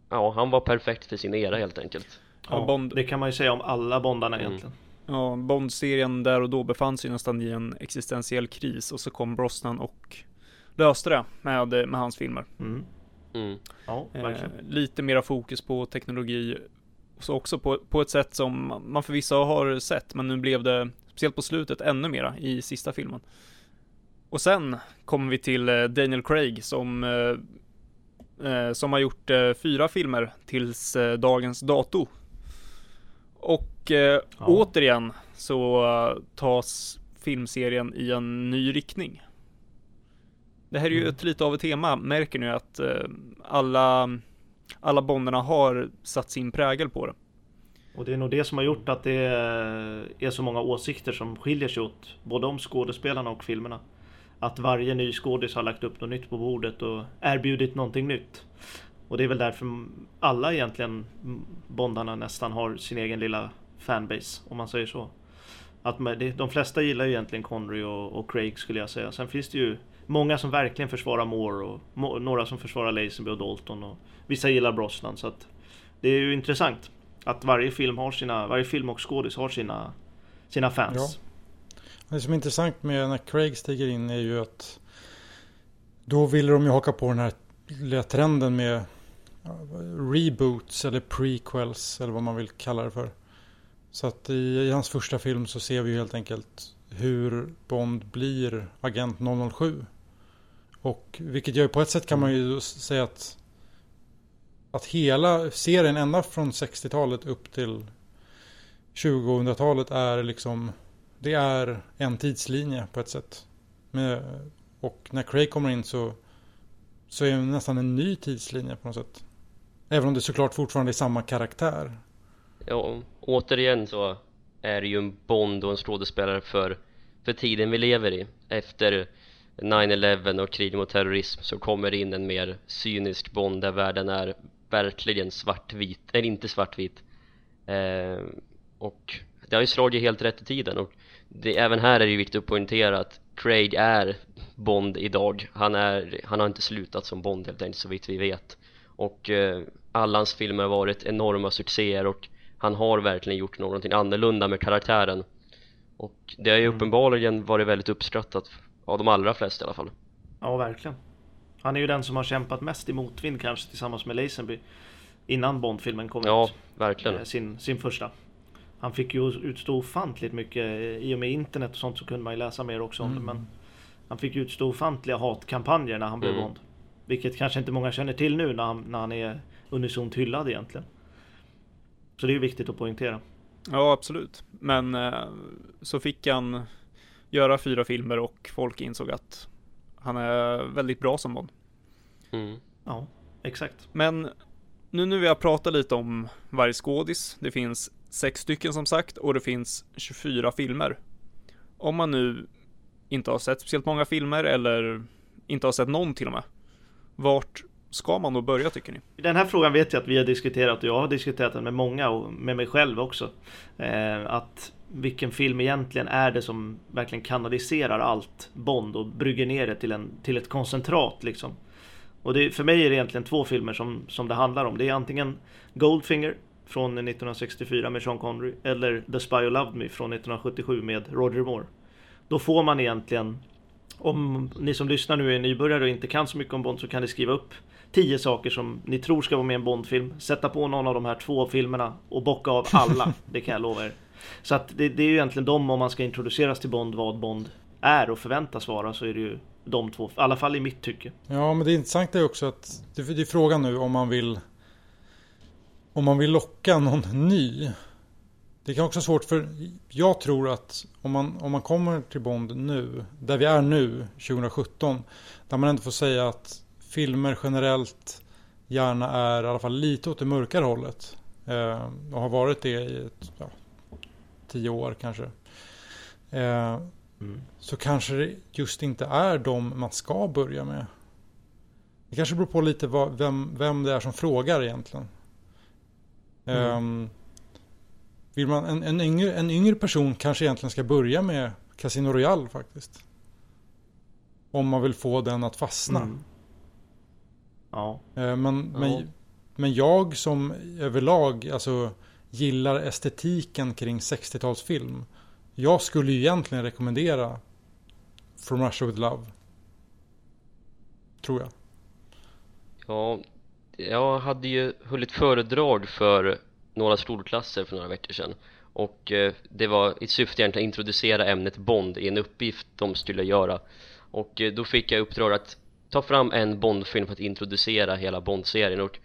ja, han var perfekt för sin era helt enkelt Ja, Bond, Det kan man ju säga om alla Bondarna Mm. egentligen. Ja, Bond-serien där och då befann sig nästan i en existentiell kris och så kom Brosnan och löste det med, med hans filmer. Mm. mm. Ja, Eh, lite mera fokus på teknologi. Så också på, på ett sätt som man förvisso har sett, men nu blev det, speciellt på slutet, ännu mera i sista filmen. Och sen kommer vi till eh, Daniel Craig som, eh, eh, som har gjort eh, fyra filmer tills eh, dagens dato. Och eh, Ja. återigen så eh, tas filmserien i en ny riktning. Det här är ju Mm. ett lite av ett tema, märker ni att eh, alla, alla bonderna har satt sin prägel på det. Och det är nog det som har gjort att det är så många åsikter som skiljer sig åt. Både om skådespelarna och filmerna. Att varje ny skådis har lagt upp något nytt på bordet och erbjudit någonting nytt. Och det är väl därför alla egentligen Bondarna nästan har sin egen lilla fanbase, om man säger så. Att de flesta gillar ju egentligen Connery och, och Craig skulle jag säga. Sen finns det ju många som verkligen försvarar Moore och må, några som försvarar Lazenby och Dalton och vissa gillar Brosnan. Så att det är ju intressant att varje film har sina, varje film och skådis har sina, sina fans. Det som är intressant med när Craig stiger in är ju att då ville de ju haka på den här lilla trenden med reboots eller prequels eller vad man vill kalla det för. Så att i, i hans första film så ser vi ju helt enkelt hur Bond blir agent 007. Och vilket gör på ett sätt kan man ju säga att att hela serien ända från 60-talet upp till 2000-talet är liksom det är en tidslinje på ett sätt. Med, och när Craig kommer in så, så är det nästan en ny tidslinje på något sätt. Även om det såklart fortfarande är samma karaktär. Ja, återigen så är det ju en Bond och en skådespelare för, för tiden vi lever i. Efter 9-11 och krig mot terrorism så kommer det in en mer cynisk Bond där världen är verkligen svartvit, eller inte svartvit. Eh, Och det har ju slagit helt rätt i tiden och det, även här är det ju viktigt att poängtera att Craig är Bond idag. Han, är, han har inte slutat som Bond helt enkelt så vitt vi vet. Och eh, alla hans filmer har varit enorma succéer och han har verkligen gjort någonting annorlunda med karaktären Och det har ju Mm. uppenbarligen varit väldigt uppskattat av de allra flesta i alla fall Ja, verkligen. Han är ju den som har kämpat mest i motvind kanske tillsammans med Lazenby. Innan Bond-filmen kom Ja, ut. verkligen Eh, Sin, sin första. Han fick ju utstå ofantligt mycket. eh, I och med internet och sånt så kunde man ju läsa mer också om Mm. det. Men han fick utstå ofantliga hatkampanjer när han blev Mm. Bond. Vilket kanske inte många känner till nu när han, när han är unisont hyllad egentligen. Så det är ju viktigt att poängtera. Ja, absolut. Men eh, så fick han göra fyra filmer och folk insåg att han är väldigt bra som Bond. Mm. Ja, exakt. Men nu när vi har pratat lite om varje skådis, det finns sex stycken som sagt och det finns 24 filmer. Om man nu inte har sett speciellt många filmer eller inte har sett någon till och med. Vart ska man då börja tycker ni? Den här frågan vet jag att vi har diskuterat och jag har diskuterat den med många och med mig själv också. Eh, att vilken film egentligen är det som verkligen kanaliserar allt Bond och brygger ner det till, en, till ett koncentrat liksom. Och det, för mig är det egentligen två filmer som, som det handlar om. Det är antingen Goldfinger från 1964 med Sean Connery eller The Spy Who Loved Me från 1977 med Roger Moore. Då får man egentligen om ni som lyssnar nu är nybörjare och inte kan så mycket om Bond så kan ni skriva upp tio saker som ni tror ska vara med i en Bondfilm. Sätta på någon av de här två filmerna och bocka av alla. [LAUGHS] det kan jag lova er. Så att det, det är ju egentligen de om man ska introduceras till Bond, vad Bond är och förväntas vara så är det ju de två, i alla fall i mitt tycke. Ja, men det intressanta är också att det, det är frågan nu om man vill om man vill locka någon ny. Det kan också vara svårt för jag tror att om man, om man kommer till Bond nu, där vi är nu, 2017, där man ändå får säga att filmer generellt gärna är i alla fall lite åt det mörkare hållet. Eh, och har varit det i ett, ja, tio år kanske. Eh, mm. Så kanske det just inte är de man ska börja med. Det kanske beror på lite vad, vem, vem det är som frågar egentligen. Mm. Um, vill man, en, en, yngre, en yngre person kanske egentligen ska börja med Casino Royale faktiskt. Om man vill få den att fastna. Mm. Ja. Uh, men, ja. men, men jag som överlag alltså, gillar estetiken kring 60-talsfilm. Jag skulle ju egentligen rekommendera From Russia With Love. Tror jag. Ja, jag hade ju hållit föredrag för några skolklasser för några veckor sedan. Och eh, det var i syfte egentligen att introducera ämnet Bond i en uppgift de skulle göra. Och eh, då fick jag uppdrag att ta fram en Bondfilm för att introducera hela Bond-serien. Och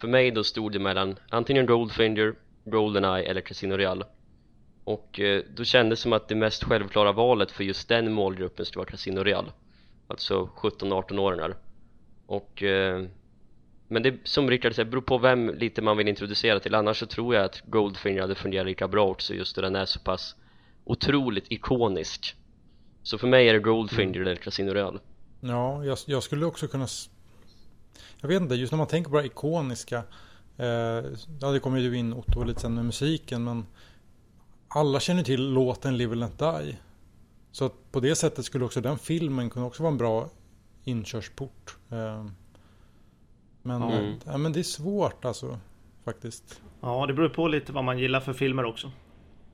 för mig då stod det mellan antingen Goldfinger, Goldeneye eller Casino Royale. Och eh, då kändes det som att det mest självklara valet för just den målgruppen skulle vara Casino Royale. Alltså 17-18-åringar och eh, men det som Rickard säger, beror på vem lite man vill introducera till. Annars så tror jag att Goldfinger hade fungerat lika bra också just då den är så pass otroligt ikonisk. Så för mig är det Goldfinger mm. eller Casino Royale Ja, jag, jag, skulle också kunna Jag vet inte, just när man tänker på det ikoniska eh, Ja, det kommer ju in Otto lite sen med musiken men Alla känner till låten Live and Let Die. Så att på det sättet skulle också den filmen kunna också vara en bra inkörsport. Eh, men, mm. ja, men det är svårt alltså. Faktiskt. Ja, det beror på lite vad man gillar för filmer också.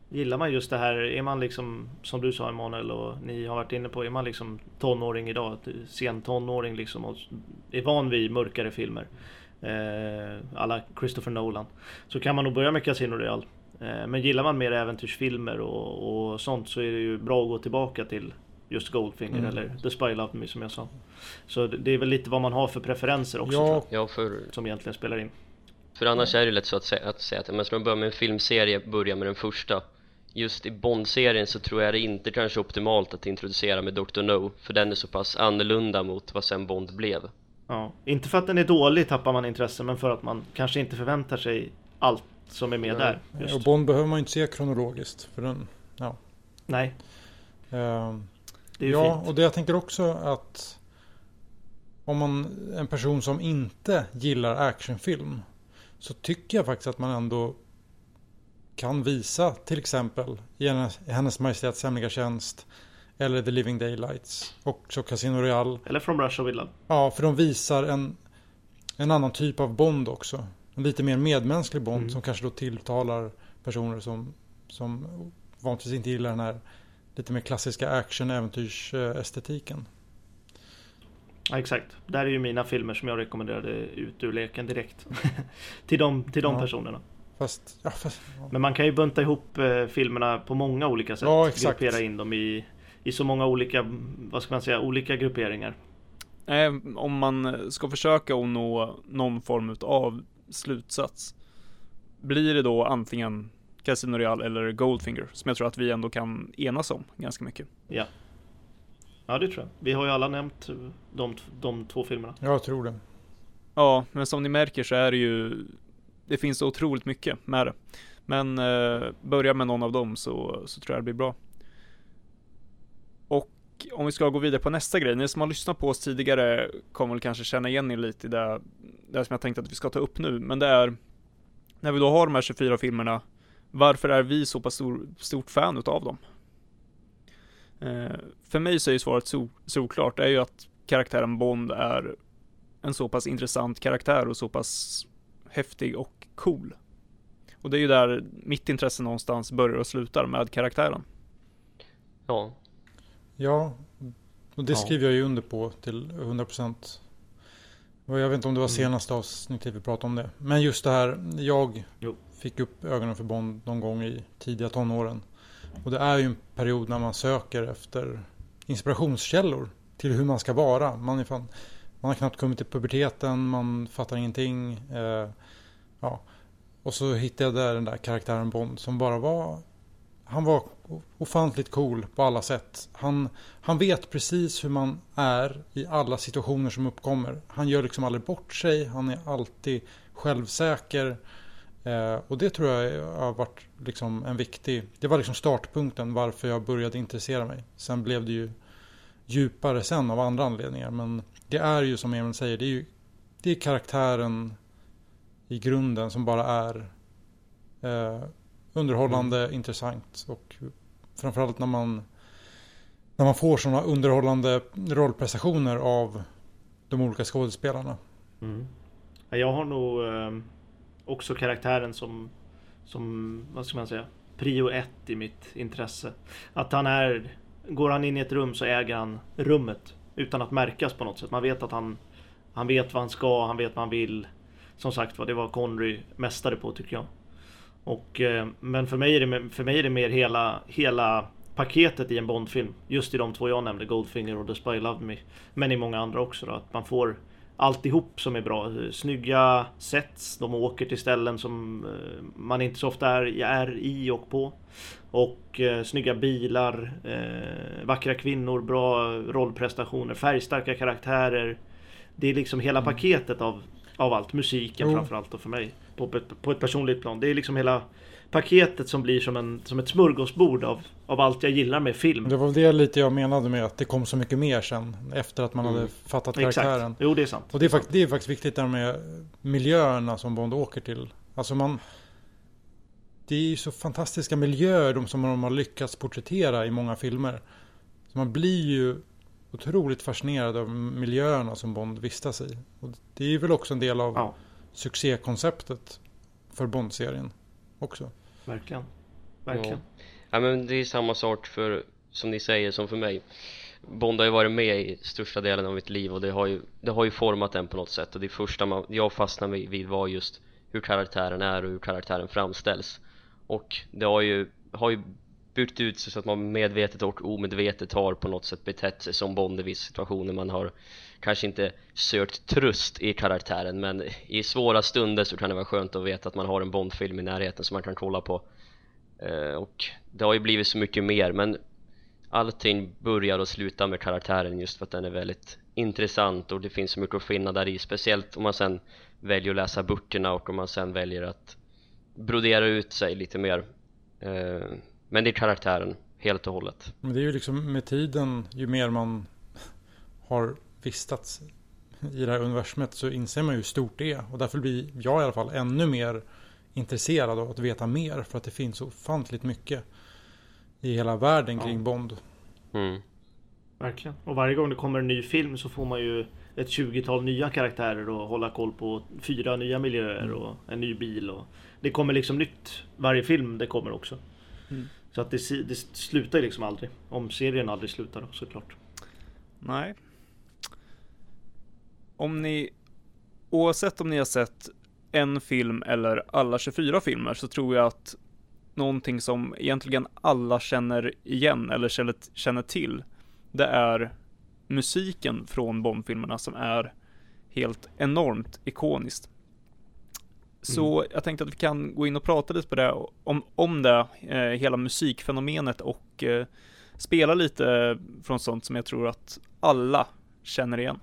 Gillar man just det här, är man liksom som du sa Emanuel och ni har varit inne på, är man liksom tonåring idag, sen tonåring liksom och är van vid mörkare filmer. Eh, alla Christopher Nolan. Så kan man nog börja med Casino Royale. Eh, men gillar man mer äventyrsfilmer och, och sånt så är det ju bra att gå tillbaka till just Goldfinger mm. eller The Spy Love Me som jag sa. Så det är väl lite vad man har för preferenser också ja. ja för... som egentligen spelar in. För annars är det lätt så att säga att, säga att men ska man börja med en filmserie, börja med den första. Just i Bond-serien så tror jag det inte kanske optimalt att introducera med Dr. No, för den är så pass annorlunda mot vad sen Bond blev. Ja, inte för att den är dålig tappar man intresse, men för att man kanske inte förväntar sig allt som är med Nej. där. Just. Och Bond behöver man inte se kronologiskt, för den, ja. Nej. Um, är ja, fint. och det jag tänker också att om man en person som inte gillar actionfilm så tycker jag faktiskt att man ändå kan visa till exempel i hennes, hennes Majestäts hemliga tjänst eller The Living Daylights och så Casino Royale. Eller From Russia With Love. Ja, för de visar en, en annan typ av Bond också. En lite mer medmänsklig Bond mm. som kanske då tilltalar personer som, som vanligtvis inte gillar den här lite mer klassiska action-äventyrsestetiken. Ja, exakt. Där är ju mina filmer som jag rekommenderade ut ur leken direkt. [LAUGHS] till de, till de ja. personerna. Fast, ja, fast, ja. Men man kan ju bunta ihop eh, filmerna på många olika sätt. Ja, exakt. Gruppera in dem i, i så många olika, vad ska man säga, olika grupperingar. Eh, om man ska försöka att nå någon form av slutsats. Blir det då antingen Casino Royale eller Goldfinger, som jag tror att vi ändå kan enas om ganska mycket. Ja. Ja, det tror jag. Vi har ju alla nämnt de, de två filmerna. Jag tror det. Ja, men som ni märker så är det ju, det finns så otroligt mycket med det. Men eh, börja med någon av dem så, så tror jag det blir bra. Och om vi ska gå vidare på nästa grej, ni som har lyssnat på oss tidigare kommer väl kanske känna igen er lite i det, det som jag tänkte att vi ska ta upp nu, men det är när vi då har de här 24 filmerna, varför är vi så pass stor, stort fan utav dem? Eh, för mig så är ju svaret so, solklart, det är ju att karaktären Bond är en så pass intressant karaktär och så pass häftig och cool. Och det är ju där mitt intresse någonstans börjar och slutar med karaktären. Ja. Ja, och det Ja. skriver jag ju under på till 100%. Och jag vet inte om det var Mm. senaste avsnittet vi pratade om det. Men just det här, jag Jo fick upp ögonen för Bond någon gång i tidiga tonåren. Och det är ju en period när man söker efter inspirationskällor till hur man ska vara. Man, är fan, man har knappt kommit till puberteten, man fattar ingenting. Eh, ja. Och så hittade jag där den där karaktären Bond som bara var han var ofantligt cool på alla sätt. Han, han vet precis hur man är i alla situationer som uppkommer. Han gör liksom aldrig bort sig. Han är alltid självsäker. Eh, och det tror jag har varit liksom en viktig... Det var liksom startpunkten varför jag började intressera mig. Sen blev det ju djupare sen av andra anledningar. Men det är ju som Emil säger, det är ju det är karaktären i grunden som bara är eh, underhållande, intressant och framförallt när man när man får sådana underhållande rollprestationer av de olika skådespelarna. Mm. Ja, Jag har nog eh, också karaktären som, som, vad ska man säga, prio ett i mitt intresse. Att han är, går han in i ett rum så äger han rummet utan att märkas på något sätt. Man vet att han, han vet vad han ska, han vet vad han vill. Som sagt var, det var Connery mästare på tycker jag. Och, eh, men för mig, är det, för mig är det mer hela, hela paketet i en Bondfilm. Just i de två jag nämnde, Goldfinger och The Spy Loved Me. Men i många andra också då, att man får alltihop som är bra. Snygga sets, de åker till ställen som eh, man inte så ofta är, är i och på. Och eh, snygga bilar, eh, vackra kvinnor, bra rollprestationer, färgstarka karaktärer. Det är liksom hela paketet av, av allt. Musiken Jo. framförallt och för mig. På, ett- på ett personligt plan. Det är liksom hela paketet som blir som, en, som ett smörgåsbord av, av allt jag gillar med film. Det var det lite jag menade med att det kom så mycket mer sen efter att man Mm. hade fattat karaktären. Exakt. Jo, det är sant. Och det är, fakt- det är faktiskt viktigt där med miljöerna som Bond åker till. Alltså man... Det är ju så fantastiska miljöer de som de har lyckats porträttera i många filmer. Så man blir ju otroligt fascinerad av miljöerna som Bond vistas i. Och det är ju väl också en del av Ja, succékonceptet för Bond-serien också verkligen. Verkligen. Ja. Ja men det är samma sak för, som ni säger, som för mig. Bond har ju varit med i största delen av mitt liv och det har ju, det har ju format den på något sätt. Och det första man, jag fastnade vid- vid var just hur karaktären är och hur karaktären framställs. Och det har ju, har ju byggt ut sig så att man medvetet och omedvetet har på något sätt betett sig som Bond i vissa situationer. Man har kanske inte sökt tröst i karaktären men i svåra stunder så kan det vara skönt att veta att man har en Bondfilm i närheten som man kan kolla på. Eh, och det har ju blivit så mycket mer men allting börjar och slutar med karaktären just för att den är väldigt intressant och det finns så mycket att finna där i speciellt om man sen väljer att läsa böckerna och om man sen väljer att brodera ut sig lite mer. Eh, men det är karaktären helt och hållet. Men det är ju liksom med tiden, ju mer man har vistats i det här universumet så inser man ju hur stort det är. Och därför blir jag i alla fall ännu mer intresserad av att veta mer. För att det finns så ofantligt mycket i hela världen Ja. kring Bond. mm. Verkligen. Och varje gång det kommer en ny film så får man ju ett 20-tal nya karaktärer och hålla koll på fyra nya miljöer och en ny bil. Och det kommer liksom nytt varje film det kommer också. Mm. Så att det, det slutar ju liksom aldrig. Om serien aldrig slutar då, såklart. Nej. Om ni, oavsett om ni har sett en film eller alla 24 filmer så tror jag att någonting som egentligen alla känner igen eller känner, till, det är musiken från Bondfilmerna som är helt enormt ikoniskt. Så mm. jag tänkte att vi kan gå in och prata lite på det, om, om det, eh, hela musikfenomenet och eh, spela lite från sånt som jag tror att alla känner igen.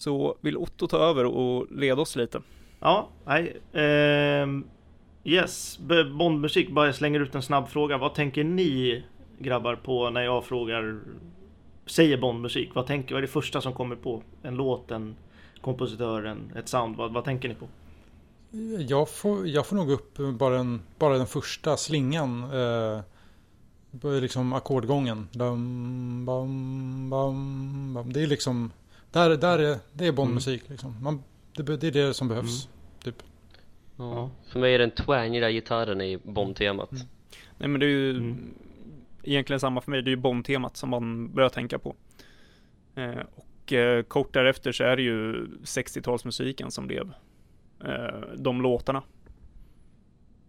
Så vill Otto ta över och leda oss lite? Ja, nej. Eh, yes, Bondmusik, bara jag slänger ut en snabb fråga. Vad tänker ni grabbar på när jag frågar, säger Bondmusik? Vad, tänker, vad är det första som kommer på? En låt, en kompositör, en, ett sound? Vad, vad tänker ni på? Jag får, jag får nog upp bara, en, bara den första slingan. Eh, liksom ackordgången. Dum. Det är liksom, där, där är, det är Bondmusik mm. liksom. Man, det, det, är det som behövs. Mm. Typ. Ja, för mig är den twangiga gitarren i Bond-temat. Mm. Nej men det är ju mm. egentligen samma för mig. Det är ju Bond-temat som man börjar tänka på. Eh, och eh, kort därefter så är det ju 60-talsmusiken som blev eh, de låtarna.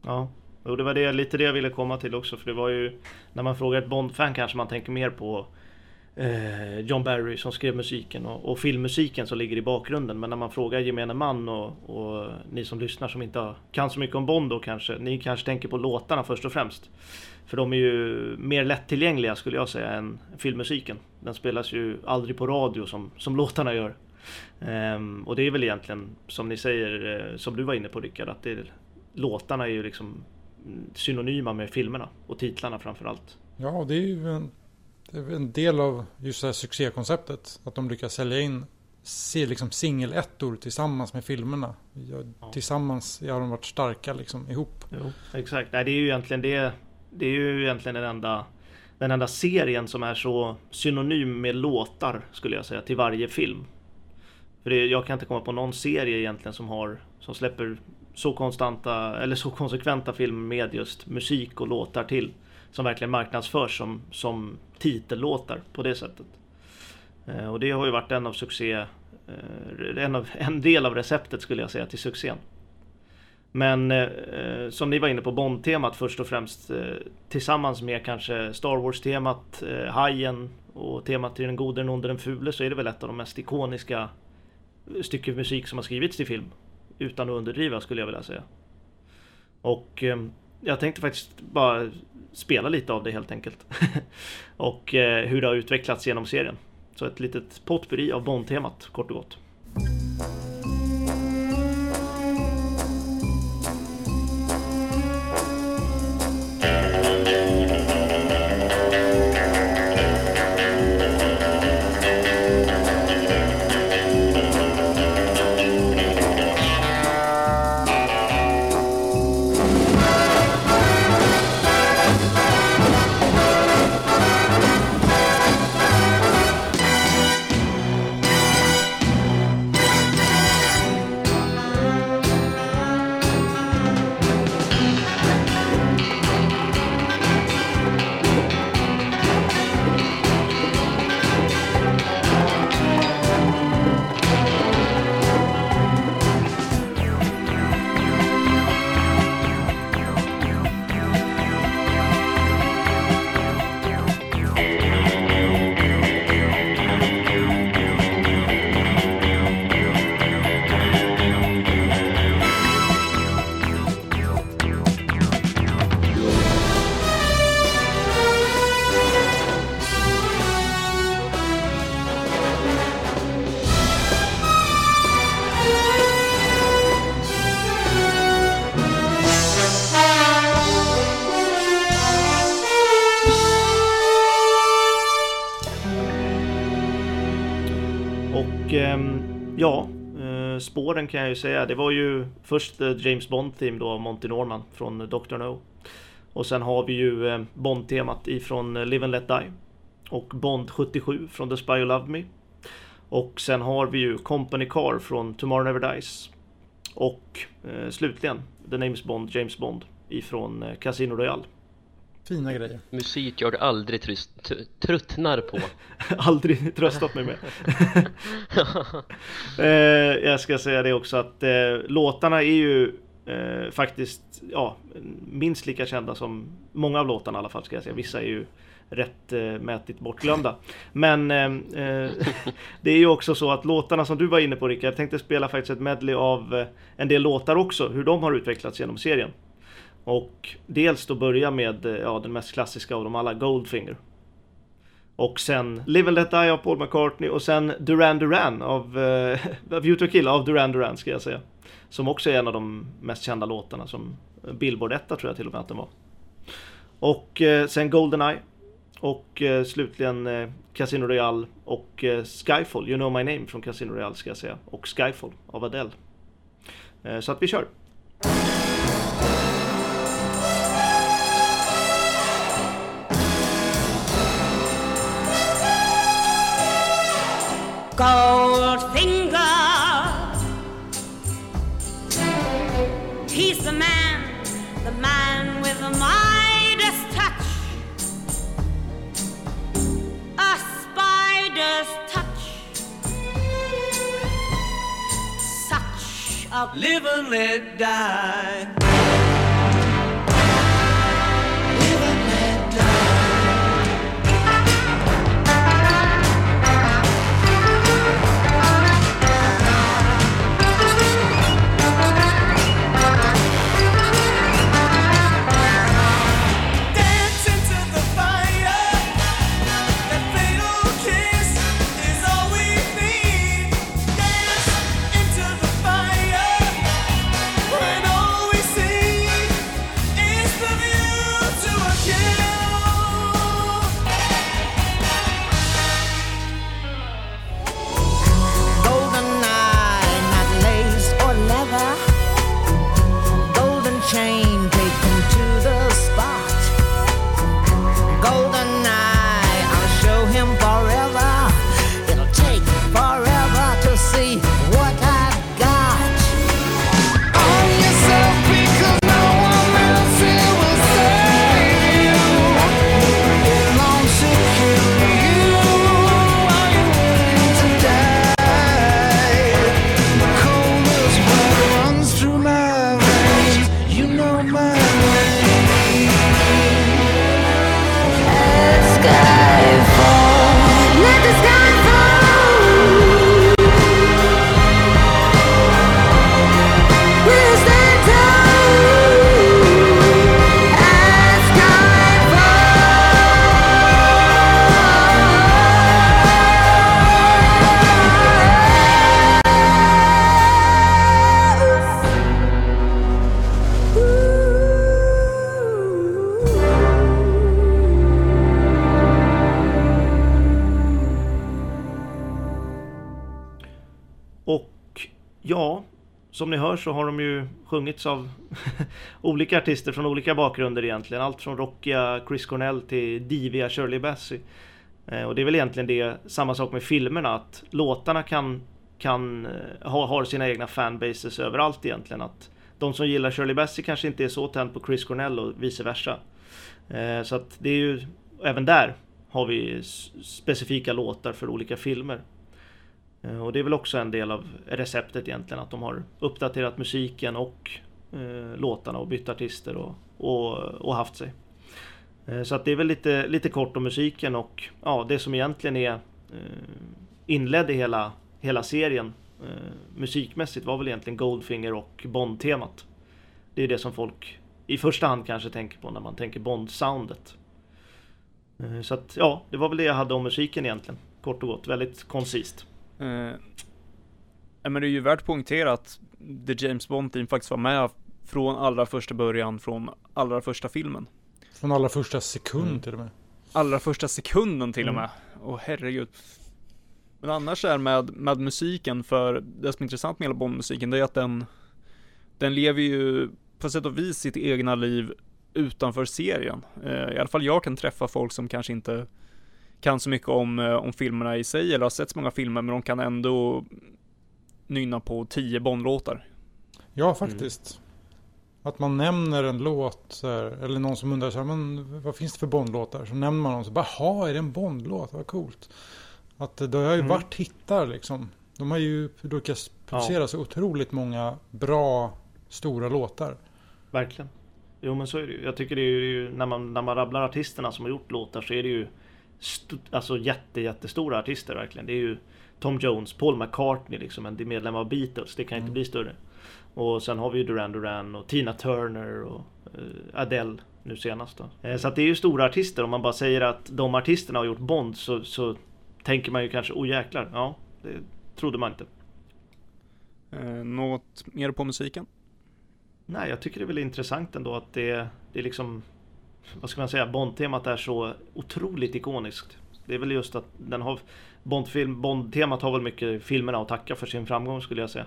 Ja, och det var det, lite det jag ville komma till också. För det var ju när man frågar ett Bond-fan kanske man tänker mer på eh, John Barry som skrev musiken och, och, filmmusiken som ligger i bakgrunden. Men när man frågar gemene man och, och ni som lyssnar som inte kan så mycket om Bond då kanske, ni kanske tänker på låtarna först och främst. För de är ju mer lättillgängliga skulle jag säga än filmmusiken. Den spelas ju aldrig på radio som, som låtarna gör. Um, och det är väl egentligen som ni säger, eh, som du var inne på Rickard, att det, låtarna är ju liksom synonyma med filmerna och titlarna framförallt. Ja, det är ju en, det är en del av just det här succékonceptet. Att de lyckas sälja in se liksom singelettor tillsammans med filmerna. Ja. Tillsammans har de varit starka liksom ihop. Jo, exakt, Nej, det är ju egentligen det. Det är ju egentligen den enda, den enda serien som är så synonym med låtar skulle jag säga till varje film. För det, jag kan inte komma på någon serie egentligen som har som släpper så konstanta eller så konsekventa filmer med just musik och låtar till. Som verkligen marknadsförs som, som titellåtar på det sättet. Eh, och det har ju varit en av succé, eh, en, av, [LAUGHS] en del av receptet skulle jag säga till succén. Men eh, eh, som ni var inne på, Bond-temat först och främst eh, tillsammans med kanske Star Wars-temat, eh, Hajen och temat till den gode, den onde, den fule så är det väl ett av de mest ikoniska stycken musik som har skrivits till film. Utan att underdriva skulle jag vilja säga. Och eh, jag tänkte faktiskt bara spela lite av det helt enkelt. [LAUGHS] och eh, hur det har utvecklats genom serien. Så ett litet potpurri av Bond-temat kort och gott. Åren kan jag ju säga. Det var ju först eh, James Bond-team då av Monty Norman från eh, Dr. No. Och sen har vi ju eh, Bond-temat ifrån Live and Let Die. Och Bond 77 från The Spy Who Loved Me. Och sen har vi ju Company Car från Tomorrow Never Dies. Och eh, slutligen The Names Bond, James Bond ifrån Casino Royale. Fina grejer. Musik jag aldrig tröst, tröttnar på. [LAUGHS] aldrig tröstat mig med. [LAUGHS] eh, jag ska säga det också att eh, låtarna är ju eh, faktiskt ja, minst lika kända som många av låtarna i alla fall ska jag säga. Vissa är ju rättmätigt eh, bortglömda. Men eh, eh [LAUGHS] det är ju också så att låtarna som du var inne på Rickard, jag tänkte spela faktiskt ett medley av eh, en del låtar också, hur de har utvecklats genom serien. Och dels då börja med eh, ja, den mest klassiska av dem alla, Goldfinger. Och sen Live and Let Die av Paul McCartney och sen Duran Duran av uh, View to Kill av Duran Duran ska jag säga. Som också är en av de mest kända låtarna som Billboard 1 tror jag till och med att den var. Och uh, sen Goldeneye. Och uh, slutligen uh, Casino Royale och uh, Skyfall, You know my name från Casino Royale ska jag säga. Och Skyfall av Adele. så att vi kör. Goldfinger. He's the man, the man with the Midas touch. A spider's touch. Such a live and let die. Och ja, som ni hör så har de ju sjungits av [LAUGHS] olika artister från olika bakgrunder egentligen. Allt från rockiga Chris Cornell till diviga Shirley Bassey. Eh, och det är väl egentligen det, samma sak med filmerna, att låtarna kan, kan eh, ha, har sina egna fanbases överallt egentligen. Att de som gillar Shirley Bassey kanske inte är så tänd på Chris Cornell och vice versa. Eh, så att det är ju, även där har vi specifika låtar för olika filmer. Eh, och det är väl också en del av receptet egentligen att de har uppdaterat musiken och eh, låtarna och bytt artister och, och, och haft sig. Eh, så att det är väl lite, lite kort om musiken och ja, det som egentligen är eh, inledde hela, hela serien eh, musikmässigt var väl egentligen Goldfinger och Bond-temat. Det är det som folk i första hand kanske tänker på när man tänker Bond-soundet. Eh, så att ja, det var väl det jag hade om musiken egentligen. Kort och gott, väldigt koncist. Eh, men det är ju värt att poängtera att The James Bond-team faktiskt var med från allra första början, från allra första filmen. Från allra första sekund mm. till och med. Allra första sekunden till mm. och med. Åh herregud. Men annars är med, med musiken, för det som är intressant med hela Bond-musiken, det är att den, den lever ju på sätt och vis sitt egna liv utanför serien. Eh, I alla fall jag kan träffa folk som kanske inte kan så mycket om, eh, om filmerna i sig eller har sett så många filmer men de kan ändå nynna på tio Bond-låtar. Ja, faktiskt. Mm. Att man nämner en låt här, eller någon som undrar så här, men vad finns det för Bond-låtar? Så nämner man dem så bara, jaha, är det en Bond-låt? Vad coolt. Att det har ju mm. varit hittar liksom. De har ju lyckats producera ja. så otroligt många bra stora låtar. Verkligen. Jo men så är det ju. Jag tycker det är ju när man, när man rabblar artisterna som har gjort låtar så är det ju alltså jätte, jättestora artister verkligen. Det är ju Tom Jones, Paul McCartney liksom, en medlem av Beatles. Det kan inte Mm. bli större. Och sen har vi ju Duran Duran och Tina Turner och eh, Adele nu senast då. Eh, så att det är ju stora artister. Om man bara säger att de artisterna har gjort Bond så, så tänker man ju kanske, oh jäklar, ja, det trodde man inte. Eh, något mer på musiken? Nej, jag tycker det är väl intressant ändå att det, det är liksom Vad ska man säga? Bond-temat är så otroligt ikoniskt. Det är väl just att den har Bond-film, Bond-temat har väl mycket filmerna att tacka för sin framgång skulle jag säga.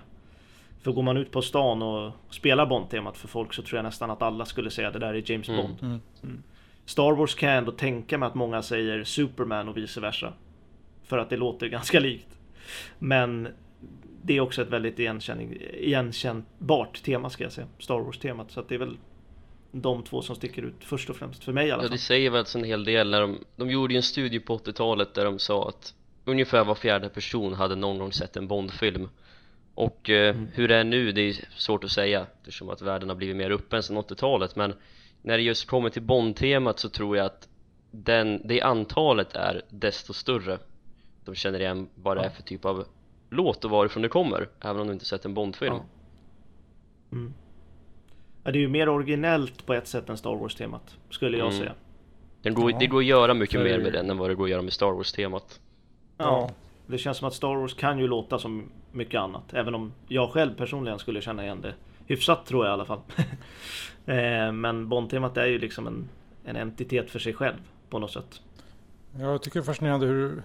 För går man ut på stan och spelar Bond-temat för folk så tror jag nästan att alla skulle säga det där är James Mm. Bond. Mm. Star Wars kan jag ändå tänka mig att många säger Superman och vice versa. För att det låter [LAUGHS] ganska likt. Men det är också ett väldigt igenkännbart tema ska jag säga. Star Wars-temat. Så att det är väl de två som sticker ut först och främst. För mig i alla Ja fall. det säger väl alltså en hel del när de, de gjorde ju en studie på 80-talet där de sa att ungefär var fjärde person hade någon gång sett en Bondfilm och eh, Mm. hur det är nu det är svårt att säga eftersom att världen har blivit mer öppen sedan 80-talet men när det just kommer till Bond-temat så tror jag att den, det antalet är desto större de känner igen vad det är Ja. för typ av låt och varifrån det kommer även om du inte sett en Bondfilm Ja. Mm. Ja, det är ju mer originellt på ett sätt än Star Wars-temat. Skulle jag Mm. säga. den går, Ja. Det går att göra mycket För- mer med den än vad det går att göra med Star Wars-temat Ja. Det känns som att Star Wars kan ju låta som mycket annat. Även om jag själv personligen skulle känna igen det hyfsat tror jag i alla fall. [LAUGHS] Eh, Men Bond-temat är ju liksom en, en entitet för sig själv på något sätt. Jag tycker det är fascinerande hur,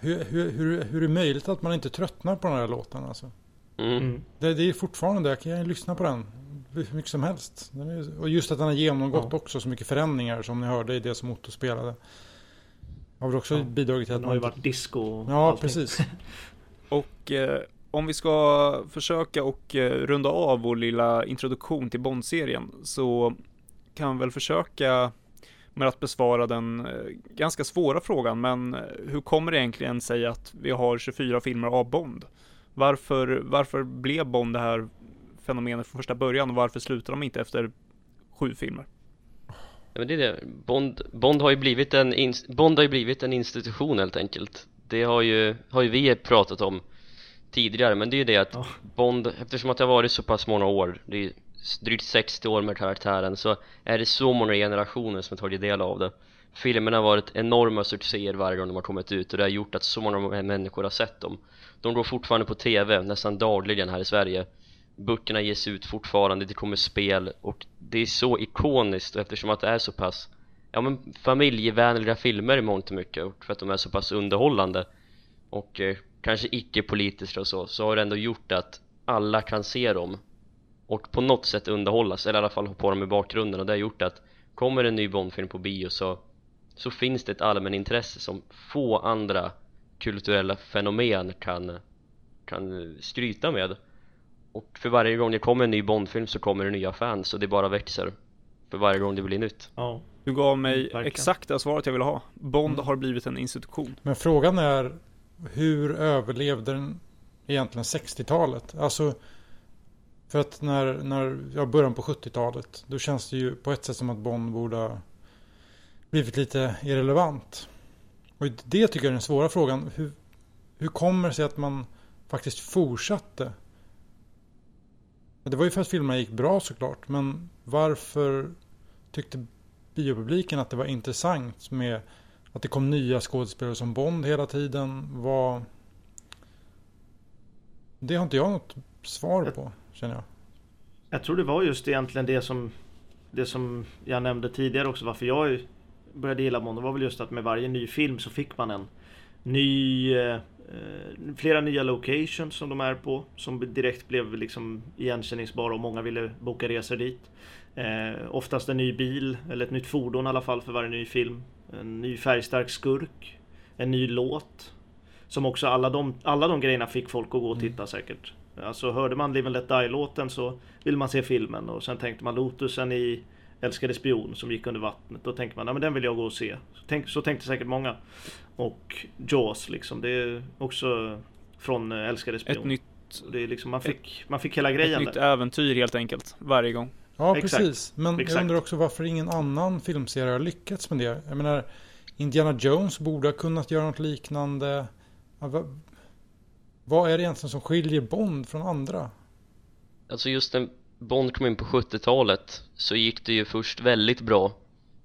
hur, hur, hur, hur det är möjligt att man inte tröttnar på den här låten. Alltså. mm. Mm. Det, det är fortfarande, jag kan ju lyssna på den hur mycket som helst. Och just att den har genomgått Ja. också så mycket förändringar som ni hörde i det som Otto spelade. Har väl också Ja. bidragit till att Den har ju man varit disco och Ja, allting. precis. [LAUGHS] Och eh, om vi ska försöka och eh, runda av vår lilla introduktion till Bond-serien så kan vi väl försöka med att besvara den eh, ganska svåra frågan, men eh, hur kommer det egentligen sig att vi har 24 filmer av Bond? Varför, varför blev Bond det här fenomenet från första början och varför slutar de inte efter sju filmer? Ja, men det är det. Bond, Bond, har ju blivit en Bond har ju blivit en institution helt enkelt Det har ju, har ju vi pratat om tidigare men det är ju det att Ja. Bond, eftersom att det har varit så pass många år Det är drygt 60 år med karaktären så är det så många generationer som har tagit del av det Filmerna har varit enorma succéer varje gång de har kommit ut och det har gjort att så många människor har sett dem De går fortfarande på TV nästan dagligen här i Sverige Böckerna ges ut fortfarande, det kommer spel och det är så ikoniskt och eftersom att det är så pass ja men familjevänliga filmer i mångt och mycket och för att de är så pass underhållande och eh, kanske icke-politiska och så, så har det ändå gjort att alla kan se dem och på något sätt underhållas, eller i alla fall ha på dem i bakgrunden och det har gjort att kommer en ny Bondfilm på bio så, så finns det ett allmänintresse som få andra kulturella fenomen kan, kan skryta med och för varje gång det kommer en ny Bondfilm så kommer det nya fans och det bara växer för varje gång det blir nytt Ja. Du gav mig verkligen. exakt det svaret jag ville ha. Bond Mm. har blivit en institution. Men frågan är hur överlevde den egentligen 60-talet? Alltså för att när, när jag början på 70-talet då känns det ju på ett sätt som att Bond borde ha blivit lite irrelevant. Och det tycker jag är den svåra frågan. Hur, hur kommer det sig att man faktiskt fortsatte? Det var ju för att filmerna gick bra såklart. Men varför tyckte biopubliken att det var intressant med att det kom nya skådespelare som Bond hela tiden? Var... Det har inte jag något svar på, känner jag. Jag tror det var just egentligen det som Det som jag nämnde tidigare också varför jag började gilla Bond. Det var väl just att med varje ny film så fick man en ny eh, Flera nya locations som de är på Som direkt blev liksom igenkänningsbara och många ville boka resor dit. Eh, Oftast en ny bil eller ett nytt fordon i alla fall för varje ny film. En ny färgstark skurk. En ny låt. Som också alla de, alla de grejerna fick folk att gå och titta säkert. Alltså hörde man Live and Let Die-låten så ville man se filmen och sen tänkte man Lotusen i Älskade spion som gick under vattnet. Då tänkte man, ja men den vill jag gå och se. Så, tänk, så tänkte säkert många. Och Jaws liksom, det är också från eh, Älskade spion. Ett nytt. Det är liksom, man, fick, man fick hela grejen Ett nytt där. äventyr helt enkelt, varje gång. Ja, Exakt. precis. Men Exakt. jag undrar också varför ingen annan filmserie har lyckats med det. Jag menar, Indiana Jones borde ha kunnat göra något liknande. Vad är det egentligen som skiljer Bond från andra? Alltså just när Bond kom in på 70-talet så gick det ju först väldigt bra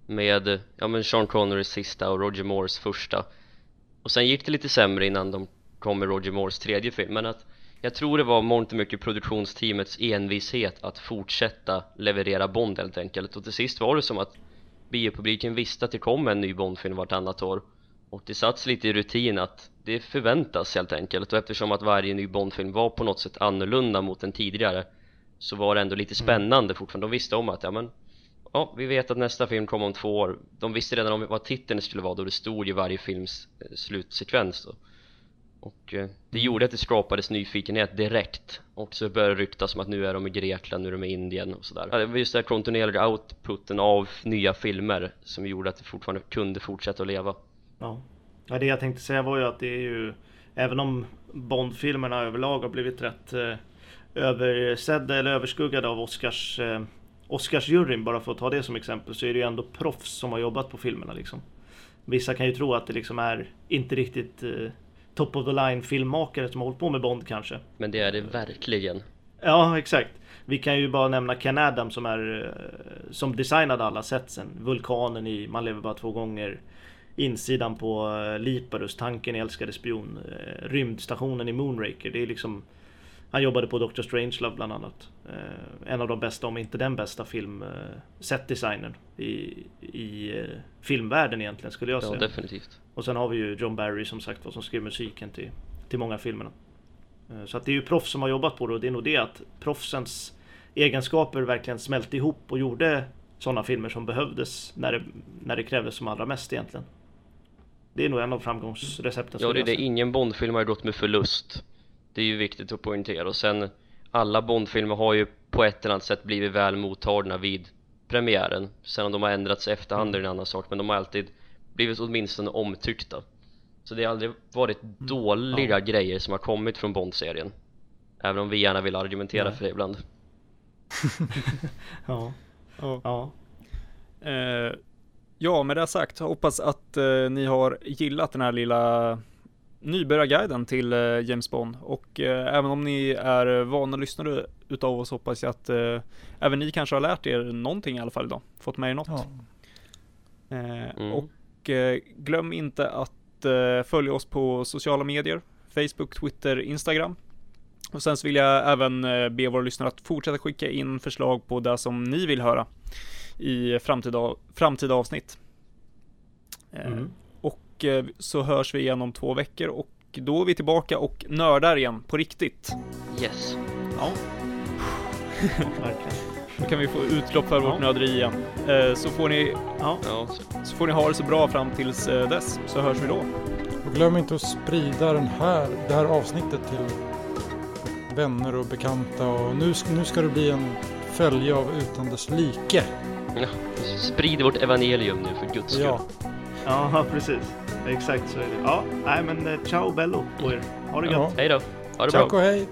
med, ja men Sean Connerys sista och Roger Moores första. Och sen gick det lite sämre innan de kom med Roger Moores tredje film. Men att jag tror det var mångt och mycket produktionsteamets envishet att fortsätta leverera Bond helt enkelt. Och till sist var det som att biopubliken visste att det kom en ny Bondfilm vartannat år. Och det satts lite i rutin att det förväntas helt enkelt. Och eftersom att varje ny Bondfilm var på något sätt annorlunda mot den tidigare så var det ändå lite spännande fortfarande. De visste om att ja men ja, vi vet att nästa film kommer om två år. De visste redan om vad titeln skulle vara då det stod i varje films eh, slutsekvens då. Och eh, det gjorde att det skapades nyfikenhet direkt och så började det ryktas om att nu är de i Grekland, nu är de i Indien och sådär. Ja, Det var just den här kontinuerliga outputen av nya filmer som gjorde att det fortfarande kunde fortsätta att leva. Ja. ja, det jag tänkte säga var ju att det är ju Även om Bond-filmerna överlag har blivit rätt eh, översedda eller överskuggade av Oscars eh, Oscarsjuryn, bara för att ta det som exempel, så är det ju ändå proffs som har jobbat på filmerna liksom. Vissa kan ju tro att det liksom är inte riktigt eh, top of the line filmmakare som har hållit på med Bond kanske. Men det är det verkligen. Ja, exakt. Vi kan ju bara nämna Ken Adam som är eh, som designade alla setsen. Vulkanen i Man lever bara två gånger. Insidan på eh, Liparus, tanken i Älskade spion. eh, Rymdstationen i Moonraker. Det är liksom Han jobbade på Doctor Strangelove bland annat. Eh, En av de bästa, om inte den bästa film eh, setdesignern i, i eh, filmvärlden egentligen skulle jag Ja, säga. definitivt. Och sen har vi ju John Barry som sagt som skrev musiken till, till många av filmerna. Så att det är ju proffs som har jobbat på det och det är nog det att proffsens egenskaper verkligen smälte ihop och gjorde sådana filmer som behövdes när det, när det krävdes som allra mest egentligen. Det är nog en av framgångsrecepten Ja, det är det. Ingen Bondfilm har gått med förlust. Det är ju viktigt att poängtera. Och sen, alla Bondfilmer har ju på ett eller annat sätt blivit väl mottagna vid premiären. Sen om de har ändrats i efterhand är en annan sak, men de har alltid blivit åtminstone omtyckta. Så det har aldrig varit dåliga grejer som har kommit från Bond-serien. Även om vi gärna vill argumentera Nej. för det ibland. [LAUGHS] Ja, Ja. ja. Eh, ja, med det sagt, hoppas att eh, ni har gillat den här lilla nybörjarguiden till eh, James Bond och eh, även om ni är vana lyssnare utav oss hoppas jag att eh, även ni kanske har lärt er någonting i alla fall idag, fått med er något. Ja. Eh, Mm. Och eh, glöm inte att eh, följa oss på sociala medier, Facebook, Twitter, Instagram. Och sen så vill jag även eh, be våra lyssnare att fortsätta skicka in förslag på det som ni vill höra i framtida, framtida avsnitt. Eh, Mm. Och eh, så hörs vi igen om två veckor och då är vi tillbaka och nördar igen på riktigt. Yes. Ja, [LAUGHS] verkligen. då kan vi få utlopp för vårt Ja. nörderi igen. Eh, Så får ni, Ja, så- får ni ha det så bra fram tills eh, dess, så hörs vi då. Och glöm inte att sprida den här, det här avsnittet till vänner och bekanta. Och nu, nu ska det bli en följe av Utan dess like. ja. Sprid vårt evangelium nu för guds skull. Ja, ja precis. Exakt så är det. Ja, nej men eh, ciao bello på er. Ha det gött. ja. Hej då. Ha det bra. Tack och hej!